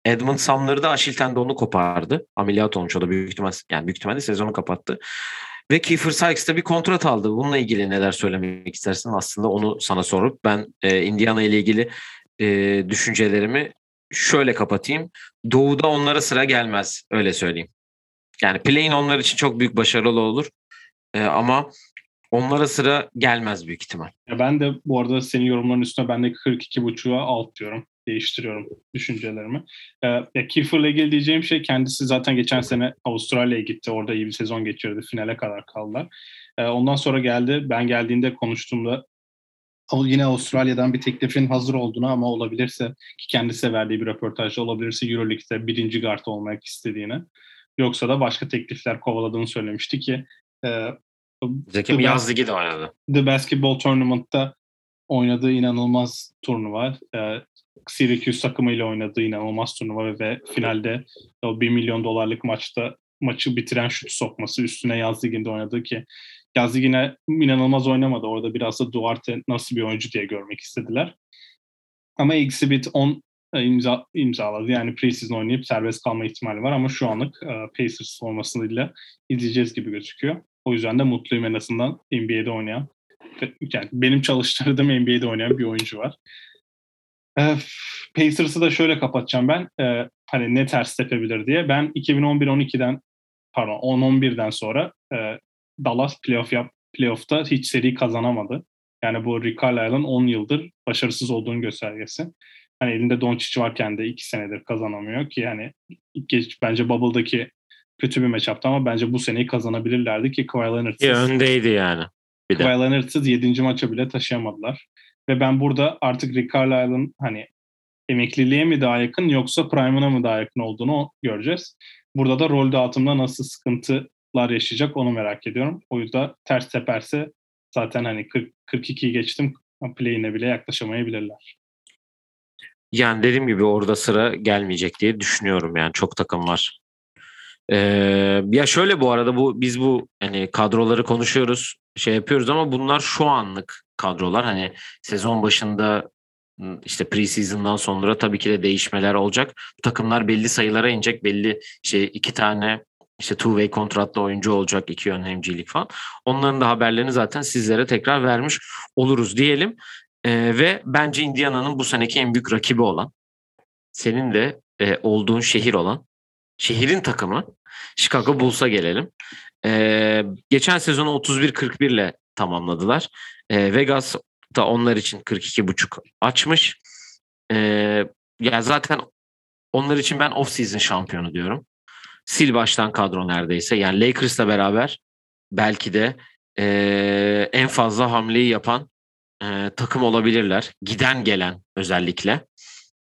Edmund Sumner'ı da Aşil tendonunu kopardı. Ameliyat olmuş o da büyük ihtimal yani büyük ihtimalle sezonu kapattı. Ve Kiefer Sykes de bir kontrat aldı. Bununla ilgili neler söylemek istersin? Aslında onu sana sorup ben e, Indiana ile ilgili e, düşüncelerimi şöyle kapatayım. Doğu'da onlara sıra gelmez. Öyle söyleyeyim. Yani play'in onlar için çok büyük başarılı olur. E, ama onlara sıra gelmez büyük ihtimal. Ya ben de bu arada senin yorumların üstüne ben de 42.5'a alt diyorum değiştiriyorum düşüncelerimi. Ee, ya Kiefer'la ilgili diyeceğim şey kendisi zaten geçen sene Avustralya'ya gitti. Orada iyi bir sezon geçirdi. Finale kadar kaldılar. Ee, ondan sonra geldi. Ben geldiğinde konuştuğumda yine Avustralya'dan bir teklifin hazır olduğunu ama olabilirse ki kendisi verdiği bir röportajda olabilirse Euroleague'de birinci guard olmak istediğini yoksa da başka teklifler kovaladığını söylemişti ki e, Zeki mi yaz ligi de oynadı. The Basketball Tournament'ta oynadığı inanılmaz turnuva. E, Syracuse takımıyla oynadığı inanılmaz turnuva ve finalde o 1 milyon dolarlık maçta maçı bitiren şut sokması üstüne yaz liginde oynadığı ki yaz ligine inanılmaz oynamadı. Orada biraz da Duarte nasıl bir oyuncu diye görmek istediler. Ama Exhibit 10 e, imza, imzaladı. Yani preseason oynayıp serbest kalma ihtimali var ama şu anlık e, Pacers formasıyla izleyeceğiz gibi gözüküyor. O yüzden de mutluyum en azından NBA'de oynayan. Yani benim çalıştırdığım NBA'de oynayan bir oyuncu var. E, Pacers'ı da şöyle kapatacağım ben. E, hani ne ters tepebilir diye. Ben 2011-12'den pardon 10-11'den sonra e, Dallas playoff yap, playoff'ta hiç seri kazanamadı. Yani bu Rick Carlisle'ın 10 yıldır başarısız olduğunu göstergesi. Hani elinde Doncic varken de 2 senedir kazanamıyor ki yani geç, bence Bubble'daki kötü bir matchup'tı ama bence bu seneyi kazanabilirlerdi ki Kawhi Leonard'sız. Ya öndeydi yani. Bir Kawhi Leonard'sız 7. maça bile taşıyamadılar. Ve ben burada artık Rick Carlisle'ın hani emekliliğe mi daha yakın yoksa prime'ına mı daha yakın olduğunu göreceğiz. Burada da rol dağıtımda nasıl sıkıntılar yaşayacak onu merak ediyorum. O yüzden ters teperse zaten hani 40, 42'yi geçtim play'ine bile yaklaşamayabilirler. Yani dediğim gibi orada sıra gelmeyecek diye düşünüyorum yani çok takım var. Ee, ya şöyle bu arada bu biz bu hani kadroları konuşuyoruz şey yapıyoruz ama bunlar şu anlık kadrolar. Hani sezon başında işte preseason'dan sonra tabii ki de değişmeler olacak. Bu takımlar belli sayılara inecek. Belli şey iki tane işte two way kontratlı oyuncu olacak iki yön hemcilik falan. Onların da haberlerini zaten sizlere tekrar vermiş oluruz diyelim. Ee, ve bence Indiana'nın bu seneki en büyük rakibi olan senin de e, olduğun şehir olan şehrin takımı Chicago Bulls'a gelelim. Ee, geçen sezonu 31-41 ile tamamladılar. E, Vegas da onlar için 42.5 açmış. E, ya zaten onlar için ben off-season şampiyonu diyorum. Sil baştan kadro neredeyse. Yani Lakers'la beraber belki de e, en fazla hamleyi yapan e, takım olabilirler. Giden gelen özellikle.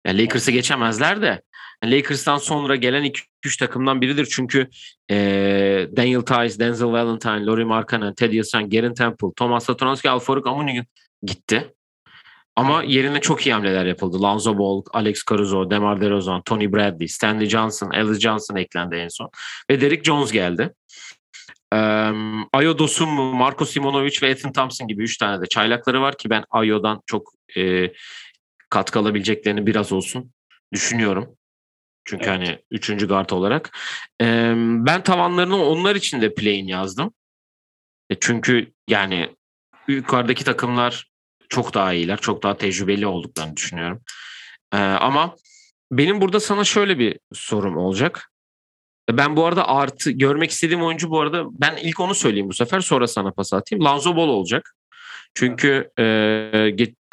Yani Lakers'ı geçemezler de Lakers'tan sonra gelen 2-3 takımdan biridir. Çünkü e, Daniel Tice, Denzel Valentine, Laurie Markkanen, Ted Yasan, Garen Temple, Thomas Satoranski, Alfaruk Amuni gitti. Ama yerine çok iyi hamleler yapıldı. Lonzo Ball, Alex Caruso, DeMar DeRozan, Tony Bradley, Stanley Johnson, Alice Johnson eklendi en son. Ve Derek Jones geldi. Um, Ayo Dosum, Marco Simonovic ve Ethan Thompson gibi üç tane de çaylakları var ki ben Ayo'dan çok e, katkı alabileceklerini biraz olsun düşünüyorum. Çünkü evet. hani üçüncü guard olarak. Ee, ben tavanlarını onlar için de play'in yazdım. E çünkü yani yukarıdaki takımlar çok daha iyiler. Çok daha tecrübeli olduklarını düşünüyorum. Ee, ama benim burada sana şöyle bir sorum olacak. Ben bu arada artı görmek istediğim oyuncu bu arada ben ilk onu söyleyeyim bu sefer sonra sana pas atayım. Lanzo Ball olacak. Çünkü e,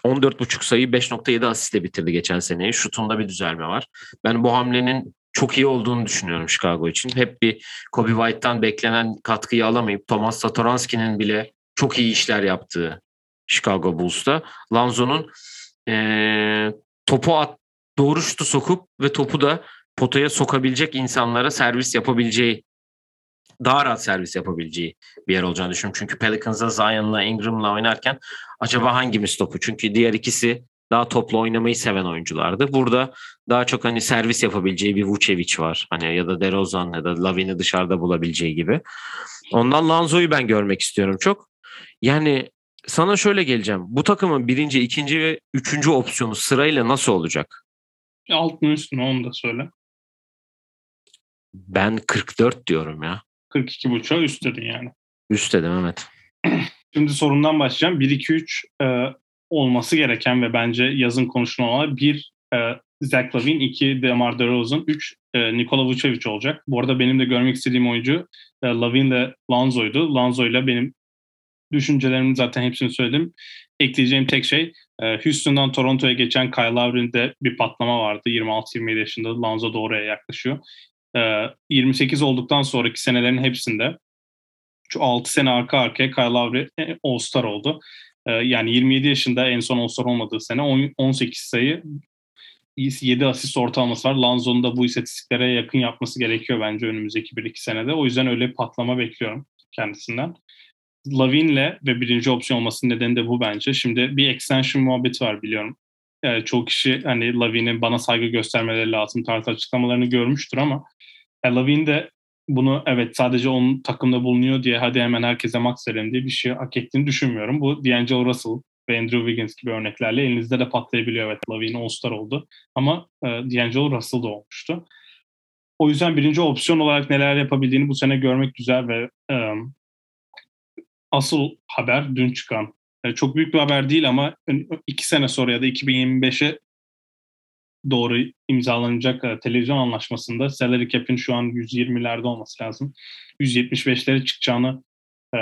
14.5 sayı 5.7 asistle bitirdi geçen seneyi. Şutunda bir düzelme var. Ben bu hamlenin çok iyi olduğunu düşünüyorum Chicago için. Hep bir Kobe White'tan beklenen katkıyı alamayıp Thomas Satoranski'nin bile çok iyi işler yaptığı Chicago Bulls'ta. Lanzo'nun e, topu at, doğru şutu sokup ve topu da potaya sokabilecek insanlara servis yapabileceği daha rahat servis yapabileceği bir yer olacağını düşünüyorum. Çünkü Pelicans'a Zion'la Ingram'la oynarken acaba hangimiz topu? Çünkü diğer ikisi daha toplu oynamayı seven oyunculardı. Burada daha çok hani servis yapabileceği bir Vucevic var. Hani ya da DeRozan ya da Lavin'i dışarıda bulabileceği gibi. Ondan Lanzo'yu ben görmek istiyorum çok. Yani sana şöyle geleceğim. Bu takımın birinci, ikinci ve üçüncü opsiyonu sırayla nasıl olacak? Alt mı üst mü onu da söyle. Ben 44 diyorum ya. 42.5'a üst dedin yani. Üst dedim evet. Şimdi sorundan başlayacağım. 1-2-3 e, olması gereken ve bence yazın konuşulan olan bir e, Zach Lavin, iki DeMar DeRozan, üç e, Nikola Vucevic olacak. Bu arada benim de görmek istediğim oyuncu e, Lavin ile Lanzo'ydu. Lanzo ile benim düşüncelerimin zaten hepsini söyledim. Ekleyeceğim tek şey e, Houston'dan Toronto'ya geçen Kyle Lowry'de bir patlama vardı. 26-27 yaşında Lanzo da oraya yaklaşıyor. E, 28 olduktan sonraki senelerin hepsinde şu 6 sene arka arkaya Kyle Lowry e, All-Star oldu. E, yani 27 yaşında en son All-Star olmadığı sene 18 sayı 7 asist ortalaması var. Lanzo'nun da bu istatistiklere yakın yapması gerekiyor bence önümüzdeki 1-2 senede. O yüzden öyle bir patlama bekliyorum kendisinden. Lavin'le ve birinci opsiyon olmasının nedeni de bu bence. Şimdi bir extension muhabbeti var biliyorum. Ee, çoğu kişi hani Lavin'in bana saygı göstermeleri lazım tarzı açıklamalarını görmüştür ama yani Lavin de bunu evet sadece onun takımda bulunuyor diye hadi hemen herkese max verelim diye bir şey hak ettiğini düşünmüyorum. Bu D'Angelo Russell ve Andrew Wiggins gibi örneklerle elinizde de patlayabiliyor. Evet Lavin All-Star oldu ama e, D'Angelo Russell da olmuştu. O yüzden birinci opsiyon olarak neler yapabildiğini bu sene görmek güzel ve e, asıl haber dün çıkan. Yani çok büyük bir haber değil ama iki sene sonra ya da 2025'e doğru imzalanacak e, televizyon anlaşmasında salary cap'in şu an 120'lerde olması lazım. 175'lere çıkacağını e,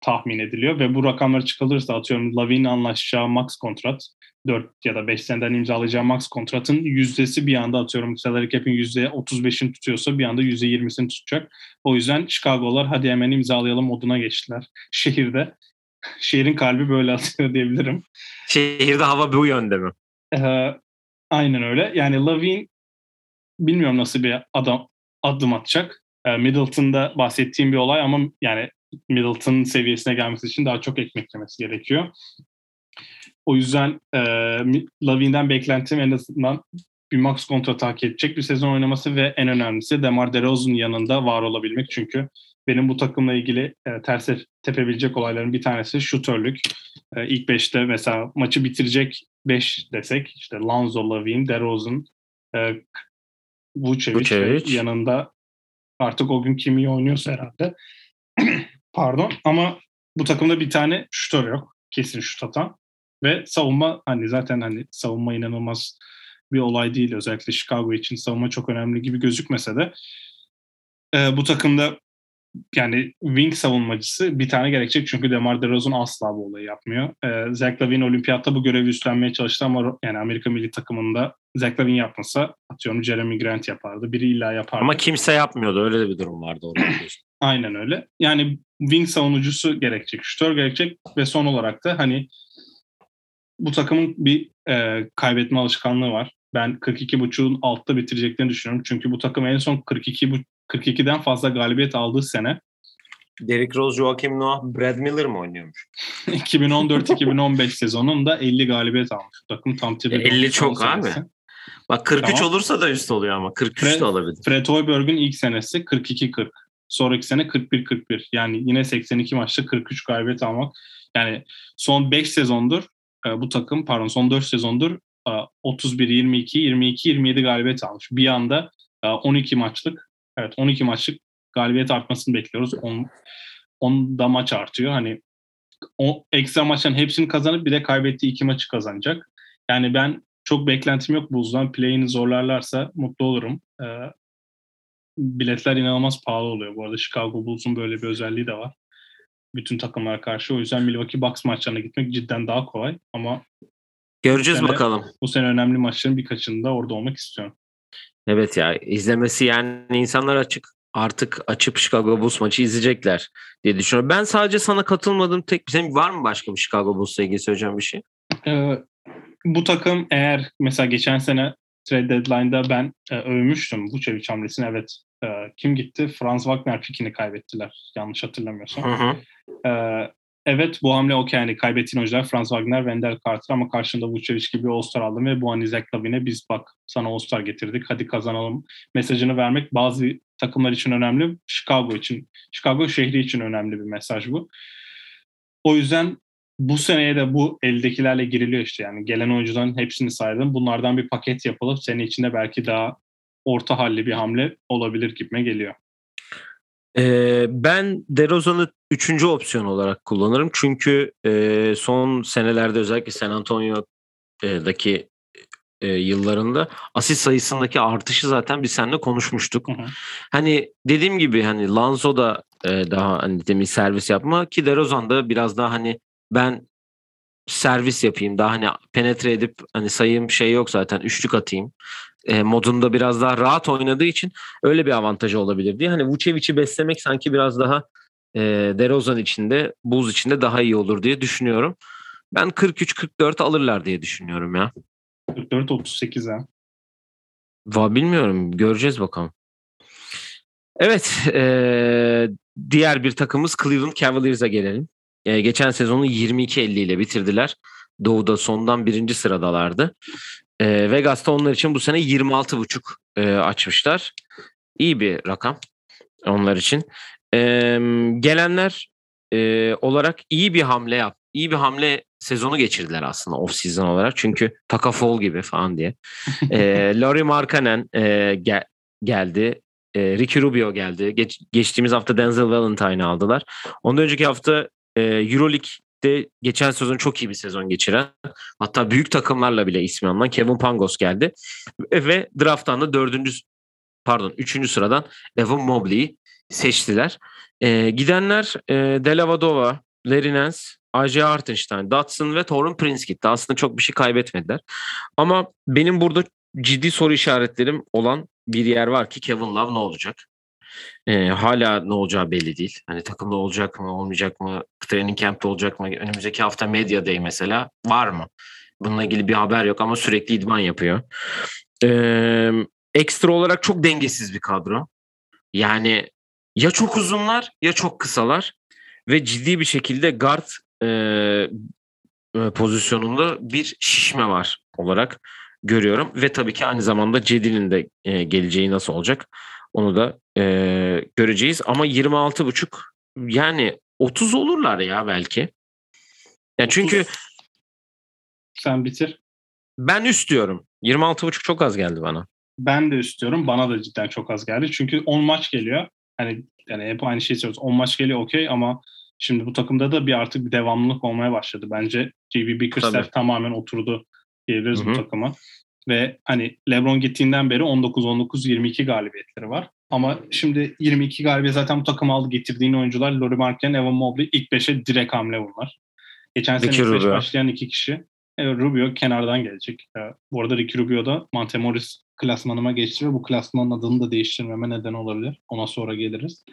tahmin ediliyor ve bu rakamlar çıkılırsa atıyorum Lavin anlaşacağı max kontrat 4 ya da 5 seneden imzalayacağı max kontratın yüzdesi bir anda atıyorum salary cap'in %35'ini tutuyorsa bir anda %20'sini tutacak. O yüzden Chicago'lar hadi hemen imzalayalım moduna geçtiler. Şehirde şehrin kalbi böyle atıyor diyebilirim. Şehirde hava bu yönde mi? Ee, aynen öyle. Yani Lavin bilmiyorum nasıl bir adam adım atacak. Ee, Middleton'da bahsettiğim bir olay ama yani Middleton seviyesine gelmesi için daha çok ekmeklemesi gerekiyor. O yüzden e, Lavin'den beklentim en azından bir max kontrat hak edecek bir sezon oynaması ve en önemlisi Demar DeRozan'ın yanında var olabilmek. Çünkü benim bu takımla ilgili e, ters tepebilecek olayların bir tanesi şutörlük. E, ilk beşte mesela maçı bitirecek beş desek işte Lanzo, Lavin, DeRozan, e, Vucevic, Vucevic. yanında artık o gün kim iyi oynuyorsa herhalde. Pardon ama bu takımda bir tane şutör yok. Kesin şut atan. Ve savunma hani zaten hani savunma inanılmaz bir olay değil. Özellikle Chicago için savunma çok önemli gibi gözükmese de e, bu takımda yani wing savunmacısı bir tane gerekecek çünkü DeMar DeRozan asla bu olayı yapmıyor. Ee, Zach Lavin olimpiyatta bu görevi üstlenmeye çalıştı ama yani Amerika milli takımında Zach Lavin yapmasa atıyorum Jeremy Grant yapardı. Biri illa yapardı. Ama kimse yapmıyordu. Öyle de bir durum vardı orada. Aynen öyle. Yani wing savunucusu gerekecek, şutör gerekecek ve son olarak da hani bu takımın bir e, kaybetme alışkanlığı var. Ben 42.5'un altta bitireceklerini düşünüyorum. Çünkü bu takım en son 42 42'den fazla galibiyet aldığı sene. Derrick Rose, Joakim Noah, Brad Miller mi oynuyormuş? 2014-2015 sezonunda 50 galibiyet almış. Takım tam 50 çok abi. Bak 43 tamam. olursa da üst oluyor ama 43 Fred, de olabilir. Fred Hoiberg'in ilk senesi 42-40. Sonraki sene 41-41. Yani yine 82 maçta 43 galibiyet almak. Yani son 5 sezondur e, bu takım pardon son 4 sezondur 31-22, 22-27 galibiyet almış. Bir anda 12 e, maçlık Evet 12 maçlık galibiyet artmasını bekliyoruz. 10, 10 da maç artıyor. Hani o ekstra maçların hepsini kazanıp bir de kaybettiği iki maçı kazanacak. Yani ben çok beklentim yok Bulls'dan. Play'ini zorlarlarsa mutlu olurum. Ee, biletler inanılmaz pahalı oluyor. Bu arada Chicago Bulls'un böyle bir özelliği de var. Bütün takımlara karşı. O yüzden Milwaukee Bucks maçlarına gitmek cidden daha kolay. Ama Göreceğiz sene- bakalım. bu sene önemli maçların birkaçında orada olmak istiyorum. Evet ya izlemesi yani insanlar açık artık açıp Chicago Bulls maçı izleyecekler diye düşünüyorum. Ben sadece sana katılmadığım tek bir senin var mı başka bir Chicago Bulls'la ilgili söyleyeceğim bir şey? Ee, bu takım eğer mesela geçen sene trade deadline'da ben e, övmüştüm Vucevic hamlesini. Evet e, kim gitti? Franz Wagner pikini kaybettiler yanlış hatırlamıyorsam. Hı hı. Ee, evet bu hamle okey yani kaybettiğin oyuncular Franz Wagner, Wendell Carter ama karşında Vucevic gibi All-Star aldın ve bu an Zach Lavin'e biz bak sana All-Star getirdik hadi kazanalım mesajını vermek bazı takımlar için önemli. Chicago için, Chicago şehri için önemli bir mesaj bu. O yüzden bu seneye de bu eldekilerle giriliyor işte yani gelen oyuncuların hepsini saydım. Bunlardan bir paket yapılıp sene içinde belki daha orta halli bir hamle olabilir gibime geliyor. Ee, ben DeRozan'ı üçüncü opsiyon olarak kullanırım. Çünkü e, son senelerde özellikle San Antonio'daki e, yıllarında asist sayısındaki artışı zaten biz seninle konuşmuştuk. Hı hı. Hani dediğim gibi hani Lanzo da e, daha hani demin servis yapma ki DeRozan da biraz daha hani ben servis yapayım daha hani penetre edip hani sayım şey yok zaten üçlük atayım e, modunda biraz daha rahat oynadığı için öyle bir avantajı olabilir diye. Hani Vucevic'i beslemek sanki biraz daha e, DeRozan içinde, Bulls içinde daha iyi olur diye düşünüyorum. Ben 43-44 alırlar diye düşünüyorum ya. 44-38 ha. Va bilmiyorum. Göreceğiz bakalım. Evet. e, diğer bir takımımız Cleveland Cavaliers'a gelelim. E, geçen sezonu 22-50 ile bitirdiler. Doğu'da sondan birinci sıradalardı. E, Vegas'ta onlar için bu sene 26,5 e, açmışlar. İyi bir rakam onlar için. E, gelenler e, olarak iyi bir hamle yap. İyi bir hamle sezonu geçirdiler aslında off season olarak. Çünkü Taka Fall gibi falan diye. e, Laurie Markkanen e, gel- geldi. E, Ricky Rubio geldi. Geç- geçtiğimiz hafta Denzel Valentine'ı aldılar. Ondan önceki hafta e, Euroleague'de geçen sezon çok iyi bir sezon geçiren hatta büyük takımlarla bile ismi anılan Kevin Pangos geldi. Ve, drafttan da dördüncü pardon üçüncü sıradan Evan Mobley'i seçtiler. E, gidenler e, Delavadova, Larry Nance, AJ Hartenstein, Dotson ve Torun Prince gitti. Aslında çok bir şey kaybetmediler. Ama benim burada ciddi soru işaretlerim olan bir yer var ki Kevin Love ne olacak? Ee, hala ne olacağı belli değil. Hani takımda olacak mı, olmayacak mı? Training camp'te olacak mı? Önümüzdeki hafta Media Day mesela var mı? Bununla ilgili bir haber yok ama sürekli idman yapıyor. Ee, ekstra olarak çok dengesiz bir kadro. Yani ya çok uzunlar ya çok kısalar ve ciddi bir şekilde guard e, e, pozisyonunda bir şişme var olarak görüyorum ve tabii ki aynı zamanda Cedi'nin de e, geleceği nasıl olacak onu da e, göreceğiz ama 26,5 yani 30 olurlar ya belki. Yani çünkü 30. Sen bitir. ben üst diyorum. 26,5 çok az geldi bana. Ben de istiyorum. Bana da cidden çok az geldi. Çünkü 10 maç geliyor. Hani yani hep aynı şeyi söylüyoruz. 10 maç geliyor okey ama şimdi bu takımda da bir artık bir devamlılık olmaya başladı. Bence JB Bickerstaff Tabii. tamamen oturdu diyebiliriz Hı bu takıma. Ve hani LeBron gittiğinden beri 19-19-22 galibiyetleri var. Ama şimdi 22 galibiyet zaten bu takım aldı getirdiğin oyuncular Laurie Markkanen, Evan Mobley ilk 5'e direkt hamle bunlar. Geçen sene ilk beş Rubio. başlayan iki kişi. Evet, Rubio kenardan gelecek. Bu arada Ricky Rubio da Montemoris klasmanıma geçti ve bu klasmanın adını da değiştirmeme neden olabilir. Ona sonra geliriz.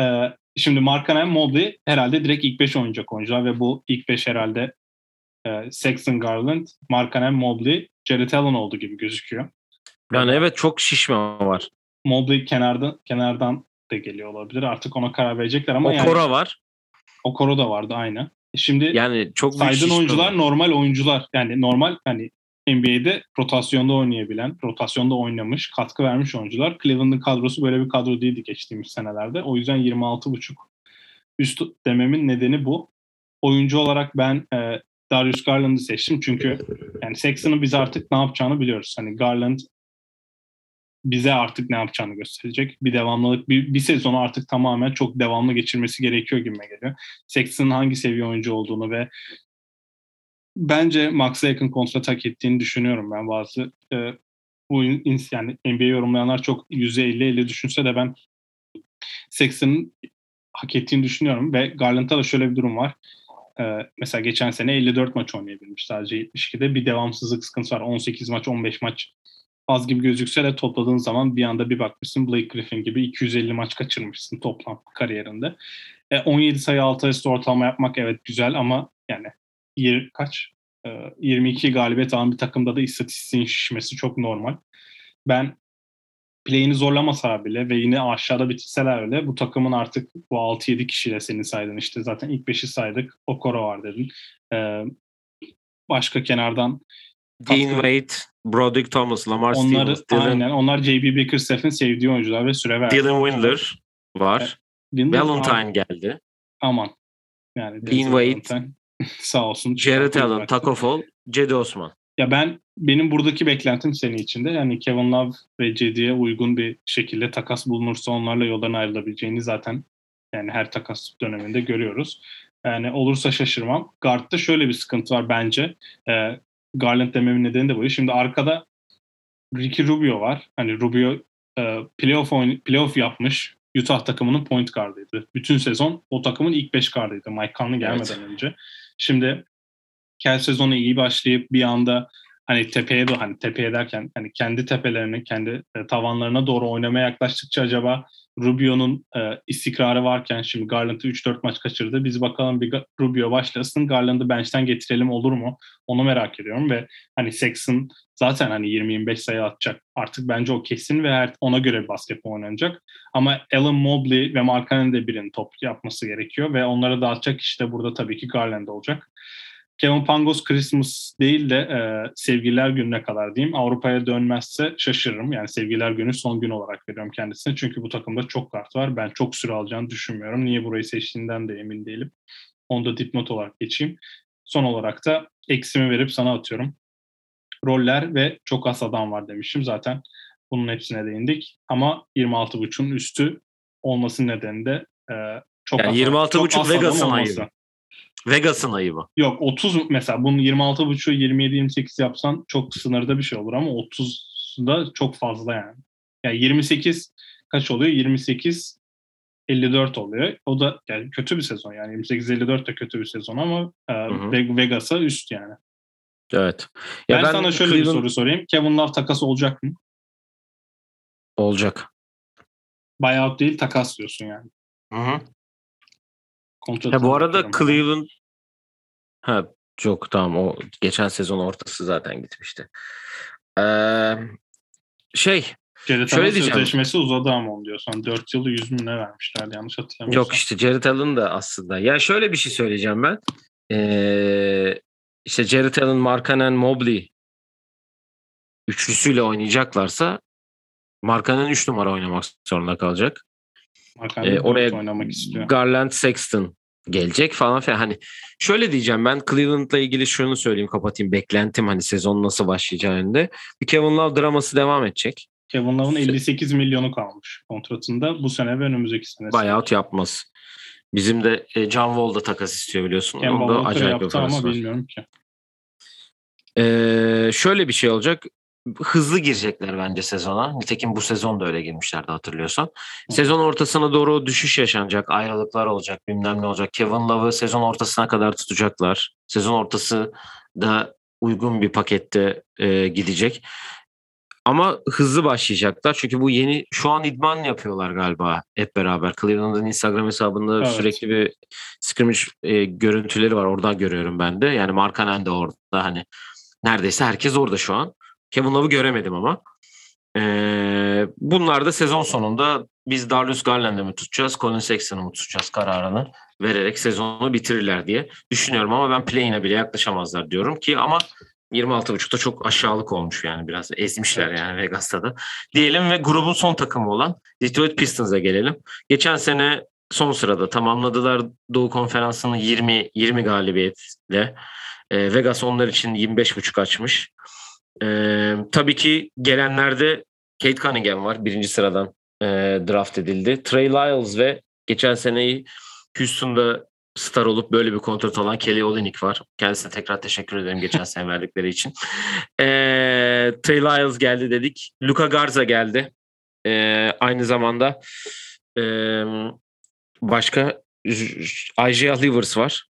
Ee, şimdi Markkanen, Mobley herhalde direkt ilk 5 oynayacak oyuncular ve bu ilk 5 herhalde e, Sexton Garland, Markkanen, Mobley, Jared Allen oldu gibi gözüküyor. Yani evet çok şişme var. Mobley kenarda, kenardan da geliyor olabilir. Artık ona karar verecekler ama O yani Kora var. Okoro da vardı aynı. Şimdi Yani çok saydığın oyuncular var. normal oyuncular. Yani normal hani NBA'de rotasyonda oynayabilen, rotasyonda oynamış, katkı vermiş oyuncular. Cleveland'ın kadrosu böyle bir kadro değildi geçtiğimiz senelerde. O yüzden 26.5 üst dememin nedeni bu. Oyuncu olarak ben e, Darius Garland'ı seçtim çünkü yani Sexton'ın biz artık ne yapacağını biliyoruz. Hani Garland bize artık ne yapacağını gösterecek. Bir devamlılık, bir, bir sezonu artık tamamen çok devamlı geçirmesi gerekiyor gibime geliyor. Sexton'ın hangi seviye oyuncu olduğunu ve bence Max'a yakın kontrat hak ettiğini düşünüyorum ben bazı. E, bu yani NBA yorumlayanlar çok %50-50 düşünse de ben Sexton'ın hak ettiğini düşünüyorum ve Garland'da da şöyle bir durum var. Ee, mesela geçen sene 54 maç oynayabilmiş sadece 72'de. Bir devamsızlık sıkıntısı var. 18 maç, 15 maç az gibi gözükse de topladığın zaman bir anda bir bakmışsın Blake Griffin gibi 250 maç kaçırmışsın toplam kariyerinde. E, 17 sayı 6 asist ortalama yapmak evet güzel ama yani 20, kaç? E, 22 galibiyet alan bir takımda da istatistiğin şişmesi çok normal. Ben play'ini zorlamasalar bile ve yine aşağıda bitirseler bile bu takımın artık bu 6-7 kişiyle seni saydın. işte zaten ilk 5'i saydık. Okoro var dedin. Ee, başka kenardan Dean Wade, Broderick Thomas, Lamar onları, Stevens, Dylan, aynen, onlar J.B. Bickerstaff'in sevdiği oyuncular ve süre verdi. Dylan Windler var. Windler Valentine geldi. Aman. Yani Dean Wade. Sağ olsun. Jared Allen, Taco Fall, Cedi Osman. Ya ben benim buradaki beklentim seni içinde yani Kevin Love ve Cedi'ye uygun bir şekilde takas bulunursa onlarla yoldan ayrılabileceğini zaten yani her takas döneminde görüyoruz. Yani olursa şaşırmam. Guard'da şöyle bir sıkıntı var bence. Ee, Garland dememin nedeni de bu. Şimdi arkada Ricky Rubio var. Hani Rubio e, playoff, oyn- playoff yapmış. Utah takımının point guardıydı. Bütün sezon o takımın ilk 5 guardıydı Mike Conley gelmeden evet. önce. Şimdi Kel sezonu iyi başlayıp bir anda hani tepeye doğru hani tepeye derken hani kendi tepelerine kendi e, tavanlarına doğru oynamaya yaklaştıkça acaba Rubio'nun e, istikrarı varken şimdi Garland'ı 3-4 maç kaçırdı. Biz bakalım bir Rubio başlasın. Garland'ı bench'ten getirelim olur mu? Onu merak ediyorum ve hani Sexton zaten hani 20-25 sayı atacak. Artık bence o kesin ve her, ona göre bir basketbol oynanacak. Ama Alan Mobley ve Markkanen de birinin top yapması gerekiyor ve onları dağıtacak işte burada tabii ki Garland olacak. Kevin Pangos Christmas değil de e, Sevgililer Günü'ne kadar diyeyim. Avrupa'ya dönmezse şaşırırım. Yani Sevgililer Günü son gün olarak veriyorum kendisine. Çünkü bu takımda çok kart var. Ben çok süre alacağını düşünmüyorum. Niye burayı seçtiğinden de emin değilim. Onu da dipnot olarak geçeyim. Son olarak da eksimi verip sana atıyorum. Roller ve çok az adam var demişim. Zaten bunun hepsine değindik. Ama 26.5'un üstü olması nedeni de e, çok yani az, 26.5 Vegas'ın ayı. Vegas'ın ayıbı. Yok 30 mesela bunun 26.5'u 27-28 yapsan çok sınırda bir şey olur ama 30 da çok fazla yani. Yani 28 kaç oluyor? 28 54 oluyor. O da yani kötü bir sezon yani 28-54 de kötü bir sezon ama e, Vegas'a üst yani. Evet. Ya ben, ben sana şöyle Cleveland... bir soru sorayım. Kevin Love takas olacak mı? Olacak. Buyout değil takas diyorsun yani. Hı hı. Ha, bu arada Cleveland ha çok tamam o geçen sezon ortası zaten gitmişti. Ee, şey Jared şöyle Allen diyeceğim. sözleşmesi uzadı ama onu diyorsan. 4 yılı 100 mü ne vermişlerdi yanlış hatırlamıyorsam. Yok işte Jared Allen da aslında. Ya şöyle bir şey söyleyeceğim ben. Ee, işte Jared Allen, Markanen, Mobley üçlüsüyle oynayacaklarsa Markanen 3 numara oynamak zorunda kalacak. Ee, oraya oynamak istiyor. Garland Sexton gelecek falan filan. Hani şöyle diyeceğim ben Cleveland'la ilgili şunu söyleyeyim kapatayım. Beklentim hani sezon nasıl başlayacağı önünde. Bir Kevin Love draması devam edecek. Kevin Love'ın 58 milyonu kalmış kontratında bu sene ve önümüzdeki sene. Buyout yapmaz. Bizim de e, John Wall da takas istiyor biliyorsun. Ken Onda acayip yaptı ama var. bilmiyorum ki. Ee, şöyle bir şey olacak hızlı girecekler bence sezona. Nitekim bu sezon da öyle girmişlerdi hatırlıyorsan. Sezon ortasına doğru düşüş yaşanacak. Ayrılıklar olacak. Bilmem ne olacak. Kevin Love'ı sezon ortasına kadar tutacaklar. Sezon ortası da uygun bir pakette e, gidecek. Ama hızlı başlayacaklar. Çünkü bu yeni şu an idman yapıyorlar galiba hep beraber. Cleveland'ın Instagram hesabında evet. sürekli bir scrimmage e, görüntüleri var. Oradan görüyorum ben de. Yani Markanen de orada hani neredeyse herkes orada şu an. Kevin Love'ı göremedim ama. Ee, bunlar da sezon sonunda biz Darius Garland'ı mı tutacağız, Colin Sexton'ı mı tutacağız kararını vererek sezonu bitirirler diye düşünüyorum ama ben play'ine bile yaklaşamazlar diyorum ki ama 26.5'da çok aşağılık olmuş yani biraz ezmişler evet. yani Vegas'ta da. Diyelim ve grubun son takımı olan Detroit Pistons'a gelelim. Geçen sene son sırada tamamladılar Doğu Konferansı'nı 20 20 galibiyetle. E, Vegas onlar için 25.5 açmış. Ee, tabii ki gelenlerde Kate Cunningham var. Birinci sıradan e, draft edildi. Trey Lyles ve geçen seneyi Houston'da star olup böyle bir kontrat alan Kelly Olynyk var. Kendisine tekrar teşekkür ederim geçen sene verdikleri için. E, Trey Lyles geldi dedik. Luka Garza geldi. E, aynı zamanda e, başka Isaiah Livers var.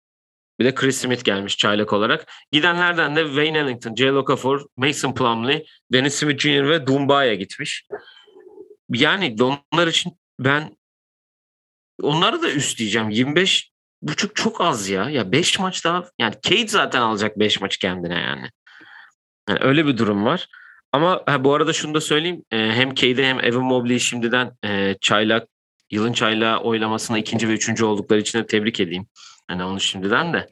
Bir de Chris Smith gelmiş çaylak olarak. Gidenlerden de Wayne Ellington, J. Okafor, Mason Plumlee, Dennis Smith Jr. ve Dumbaya gitmiş. Yani onlar için ben onları da üst diyeceğim. 25 buçuk çok az ya. Ya 5 maç daha yani Kate zaten alacak 5 maç kendine yani. yani. Öyle bir durum var. Ama ha, bu arada şunu da söyleyeyim. E, hem Cade'e hem Evan Mobley şimdiden e, çaylak yılın çaylağı oylamasına ikinci ve üçüncü oldukları için de tebrik edeyim. Hani onu şimdiden de.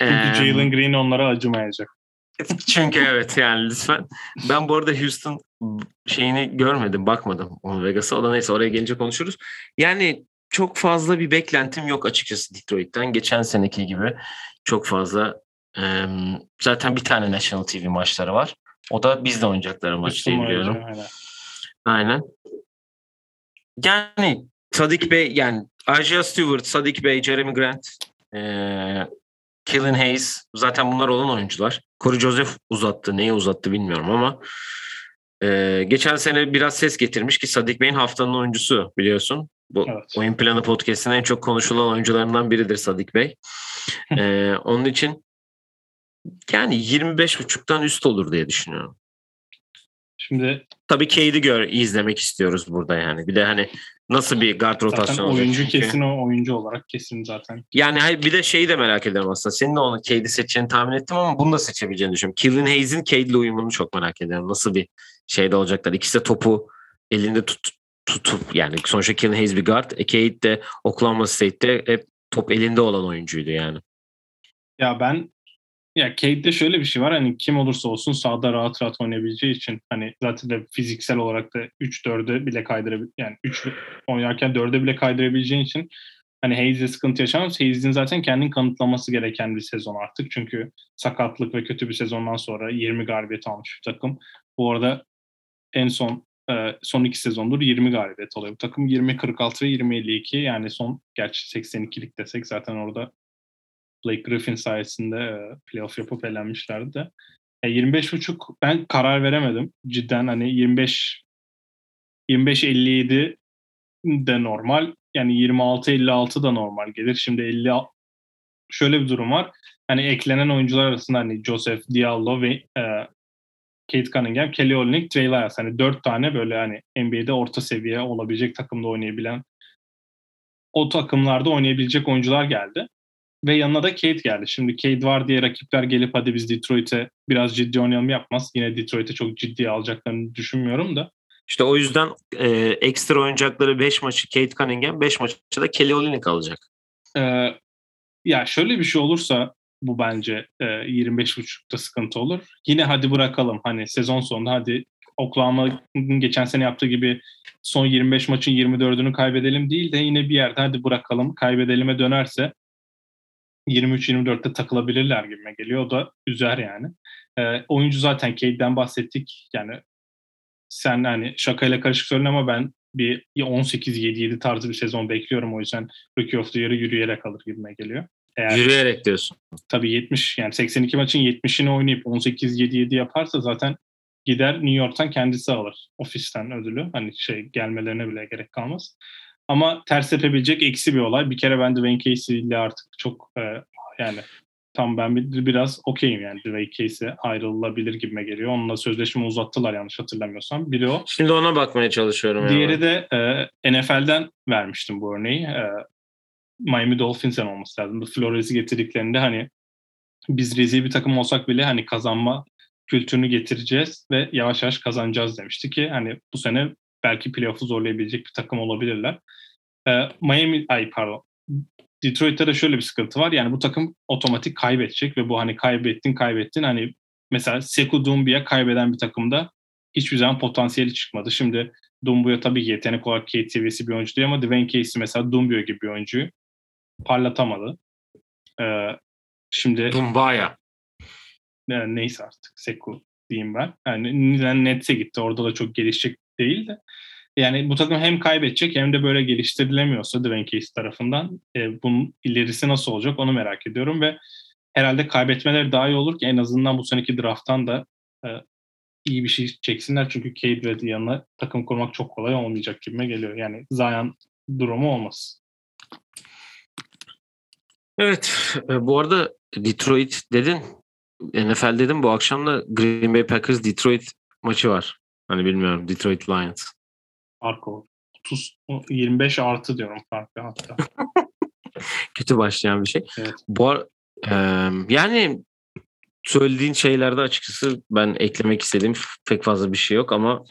Çünkü Jalen Green onlara acımayacak. Çünkü evet yani lütfen. Ben bu arada Houston şeyini görmedim, bakmadım onu Vegas'a. O da neyse oraya gelince konuşuruz. Yani çok fazla bir beklentim yok açıkçası Detroit'ten. Geçen seneki gibi çok fazla e, zaten bir tane National TV maçları var. O da bizde oynayacakları maç diye biliyorum. Aynen. aynen. Yani Sadik Bey yani Isaiah Stewart, Sadik Bey, Jeremy Grant, e, Killen Hayes zaten bunlar olan oyuncular. Corey Joseph uzattı. Neyi uzattı bilmiyorum ama e, geçen sene biraz ses getirmiş ki Sadik Bey'in haftanın oyuncusu biliyorsun. Bu evet. Oyun Planı Podcast'in en çok konuşulan oyuncularından biridir Sadik Bey. ee, onun için yani 25.5'tan üst olur diye düşünüyorum. Şimdi tabii Cade'i gör izlemek istiyoruz burada yani. Bir de hani nasıl bir guard rotasyonu olacak? oyuncu çünkü. kesin o oyuncu olarak kesin zaten. Yani hayır, bir de şeyi de merak ederim aslında. Senin de onu Cade'i seçeceğini tahmin ettim ama bunu da seçebileceğini düşünüyorum. Killian Hayes'in Cade'le uyumunu çok merak ediyorum. Nasıl bir şeyde olacaklar? İkisi de topu elinde tut, tutup yani sonuçta Killian Hayes bir guard. E, Cade de Oklahoma State'te hep top elinde olan oyuncuydu yani. Ya ben ya Cade'de şöyle bir şey var hani kim olursa olsun sahada rahat rahat oynayabileceği için hani zaten de fiziksel olarak da 3-4'e bile kaydırabil yani 3 oynarken 4'e bile kaydırabileceğin için hani Hayes'e sıkıntı yaşamaz. Hayes'in zaten kendini kanıtlaması gereken bir sezon artık. Çünkü sakatlık ve kötü bir sezondan sonra 20 galibiyet almış bir takım. Bu arada en son e, son iki sezondur 20 galibiyet alıyor. Bu takım 20-46 ve 20-52 yani son gerçi 82'lik desek zaten orada Blake Griffin sayesinde e, playoff yapıp elenmişlerdi de. E, 25.5 ben karar veremedim. Cidden hani 25 25-57 de normal. Yani 26-56 da normal gelir. Şimdi 50 şöyle bir durum var. Hani eklenen oyuncular arasında hani Joseph Diallo ve e, Kate Cunningham, Kelly Olynyk, Trey Lyles. Hani dört tane böyle hani NBA'de orta seviye olabilecek takımda oynayabilen o takımlarda oynayabilecek oyuncular geldi. Ve yanına da Kate geldi. Şimdi Kate var diye rakipler gelip hadi biz Detroit'e biraz ciddi oynayalım yapmaz. Yine Detroit'e çok ciddi alacaklarını düşünmüyorum da. İşte o yüzden e, ekstra oynayacakları 5 maçı Kate Cunningham, 5 maçı da Kelly Olynyk alacak. Ee, ya şöyle bir şey olursa bu bence e, 25.5'ta sıkıntı olur. Yine hadi bırakalım hani sezon sonunda hadi Oklahoma'nın geçen sene yaptığı gibi son 25 maçın 24'ünü kaybedelim değil de yine bir yerde hadi bırakalım kaybedelime dönerse 23-24'te takılabilirler gibime geliyor. O da üzer yani. E, oyuncu zaten Cade'den bahsettik. Yani sen hani şakayla karışık söyledin ama ben bir 18-7-7 tarzı bir sezon bekliyorum. O yüzden Rookie of the Year'ı yürüyerek alır gibime geliyor. Eğer, Yürüyerek diyorsun. Tabii 70 yani 82 maçın 70'ini oynayıp 18-7-7 yaparsa zaten gider New York'tan kendisi alır. Ofisten ödülü. Hani şey gelmelerine bile gerek kalmaz. Ama ters tepebilecek eksi bir olay. Bir kere ben Dwayne Casey ile artık çok e, yani tam ben bir, biraz okeyim yani Dwayne Casey ayrılabilir gibime geliyor. Onunla sözleşme uzattılar yanlış hatırlamıyorsam. Biri o. Şimdi ona bakmaya çalışıyorum. Diğeri yani. de e, NFL'den vermiştim bu örneği. E, Miami Dolphins'en olması lazım. Flores'i getirdiklerinde hani biz rezil bir takım olsak bile hani kazanma kültürünü getireceğiz ve yavaş yavaş kazanacağız demişti ki hani bu sene belki playoff'u zorlayabilecek bir takım olabilirler. Ee, Miami, ay pardon, Detroit'te de şöyle bir sıkıntı var. Yani bu takım otomatik kaybedecek ve bu hani kaybettin kaybettin hani mesela Sekou Doumbia kaybeden bir takımda hiçbir zaman potansiyeli çıkmadı. Şimdi Doumbia tabii ki yetenek olarak seviyesi bir oyuncu değil ama Dwayne Casey mesela Doumbia gibi bir oyuncuyu parlatamadı. Ee, şimdi Dumbaya. Yani neyse artık Seku diyeyim ben. Yani Nets'e gitti. Orada da çok gelişecek değil de. yani bu takım hem kaybedecek hem de böyle geliştirilemiyorsa Dwayne Case tarafından e, bunun ilerisi nasıl olacak onu merak ediyorum ve herhalde kaybetmeleri daha iyi olur ki en azından bu seneki drafttan da e, iyi bir şey çeksinler. Çünkü Cade Reddy yanına takım kurmak çok kolay olmayacak gibime geliyor. Yani Zion durumu olmaz. Evet. E, bu arada Detroit dedin. NFL dedim bu akşam da Green Bay Packers Detroit maçı var. Hani bilmiyorum Detroit Lions. Fark o. 30 25 artı diyorum farkı hatta. Kötü başlayan bir şey. Evet. Bu ar- e, yani söylediğin şeylerde açıkçası ben eklemek istediğim pek fazla bir şey yok ama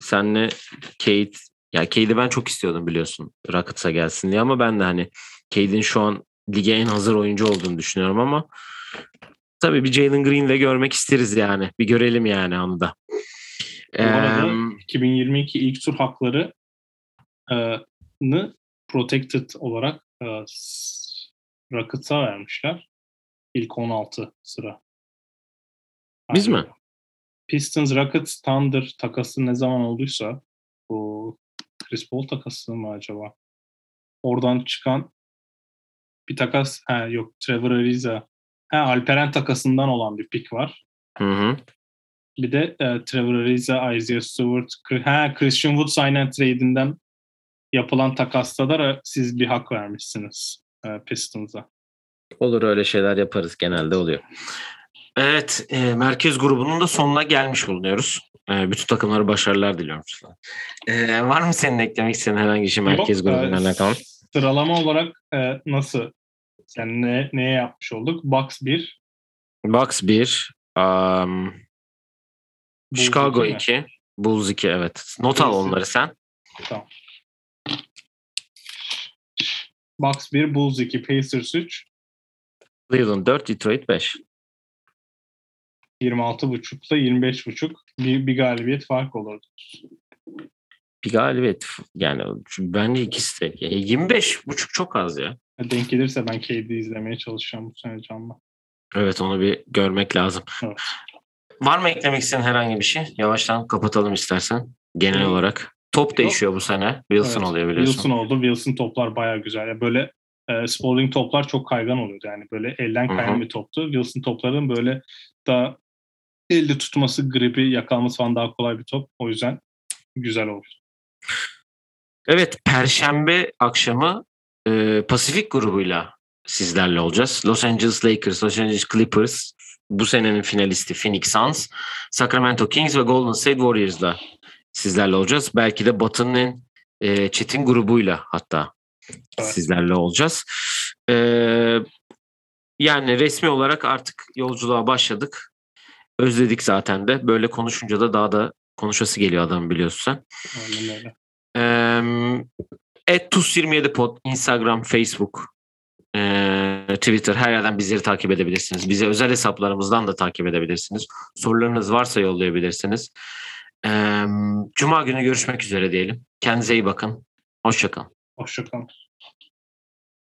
senle Kate ya Cade'i ben çok istiyordum biliyorsun Rockets'a gelsin diye ama ben de hani Cade'in şu an lige en hazır oyuncu olduğunu düşünüyorum ama tabii bir Jalen Green'le görmek isteriz yani. Bir görelim yani onu da. Arada Eee, 2022 ilk tur hakları nı protected olarak e, Rockets'a vermişler. İlk 16 sıra. Biz Yani mi? Pistons, Rockets, Thunder takası ne zaman olduysa bu Chris Paul takası mı acaba? Oradan çıkan bir takas ha, yok Trevor Ariza ha, Alperen takasından olan bir pick var. Hı hı. Bir de e, Trevor Ariza, Isaiah Stewart, ha, Christian Wood sign and trade'inden yapılan takasta da e, siz bir hak vermişsiniz e, Pistons'a. Olur öyle şeyler yaparız genelde oluyor. Evet e, merkez grubunun da sonuna gelmiş bulunuyoruz. E, bütün takımlara başarılar diliyorum. E, var mı senin eklemek istediğin herhangi bir şey merkez Yok, e, grubuyla alakalı? Sıralama olarak e, nasıl? Yani ne, neye yapmış olduk? Bucks 1, Bucks 1, um, Bulls Chicago iki mi? 2, Bulls 2 evet. Not al onları sen. Tamam. Bucks 1, Bulls 2, Pacers 3, Cleveland 4, Detroit 5. 26.5'la 25.5 bir, bir galibiyet fark olurdu. Bir galibiyet yani bence ikisi de. Ya 25 buçuk çok az ya. Denk gelirse ben KD izlemeye çalışacağım bu sene canlı. Evet onu bir görmek lazım. Evet. Var mı eklemek istediğin herhangi bir şey? Yavaştan kapatalım istersen. Genel Yok. olarak. Top değişiyor bu sene. Wilson Evet, oluyor biliyorsun. Wilson oldu. Wilson toplar bayağı güzel. Ya böyle e, Spalding toplar çok kaygan oluyordu. Yani böyle elden kayan bir toptu. Wilson topların böyle daha elde tutması, gribi, yakalaması falan daha kolay bir top. O yüzden güzel oldu. Evet, Perşembe akşamı e, Pasifik grubuyla sizlerle olacağız. Los Angeles Lakers, Los Angeles Clippers, bu senenin finalisti Phoenix Suns, Sacramento Kings ve Golden State Warriors'la sizlerle olacağız. Belki de Batı'nın en e, çetin grubuyla hatta Evet. sizlerle olacağız. E, yani resmi olarak artık yolculuğa başladık. Özledik zaten de. Böyle konuşunca da daha da konuşası geliyor adam biliyorsun sen. Aynen öyle. Et TUS27 Pod, Instagram, Facebook, eee, Twitter her yerden bizleri takip edebilirsiniz. Bizi özel hesaplarımızdan da takip edebilirsiniz. Sorularınız varsa yollayabilirsiniz. Eee, Cuma günü görüşmek üzere diyelim. Kendinize iyi bakın. Hoşçakalın. Hoşçakalın.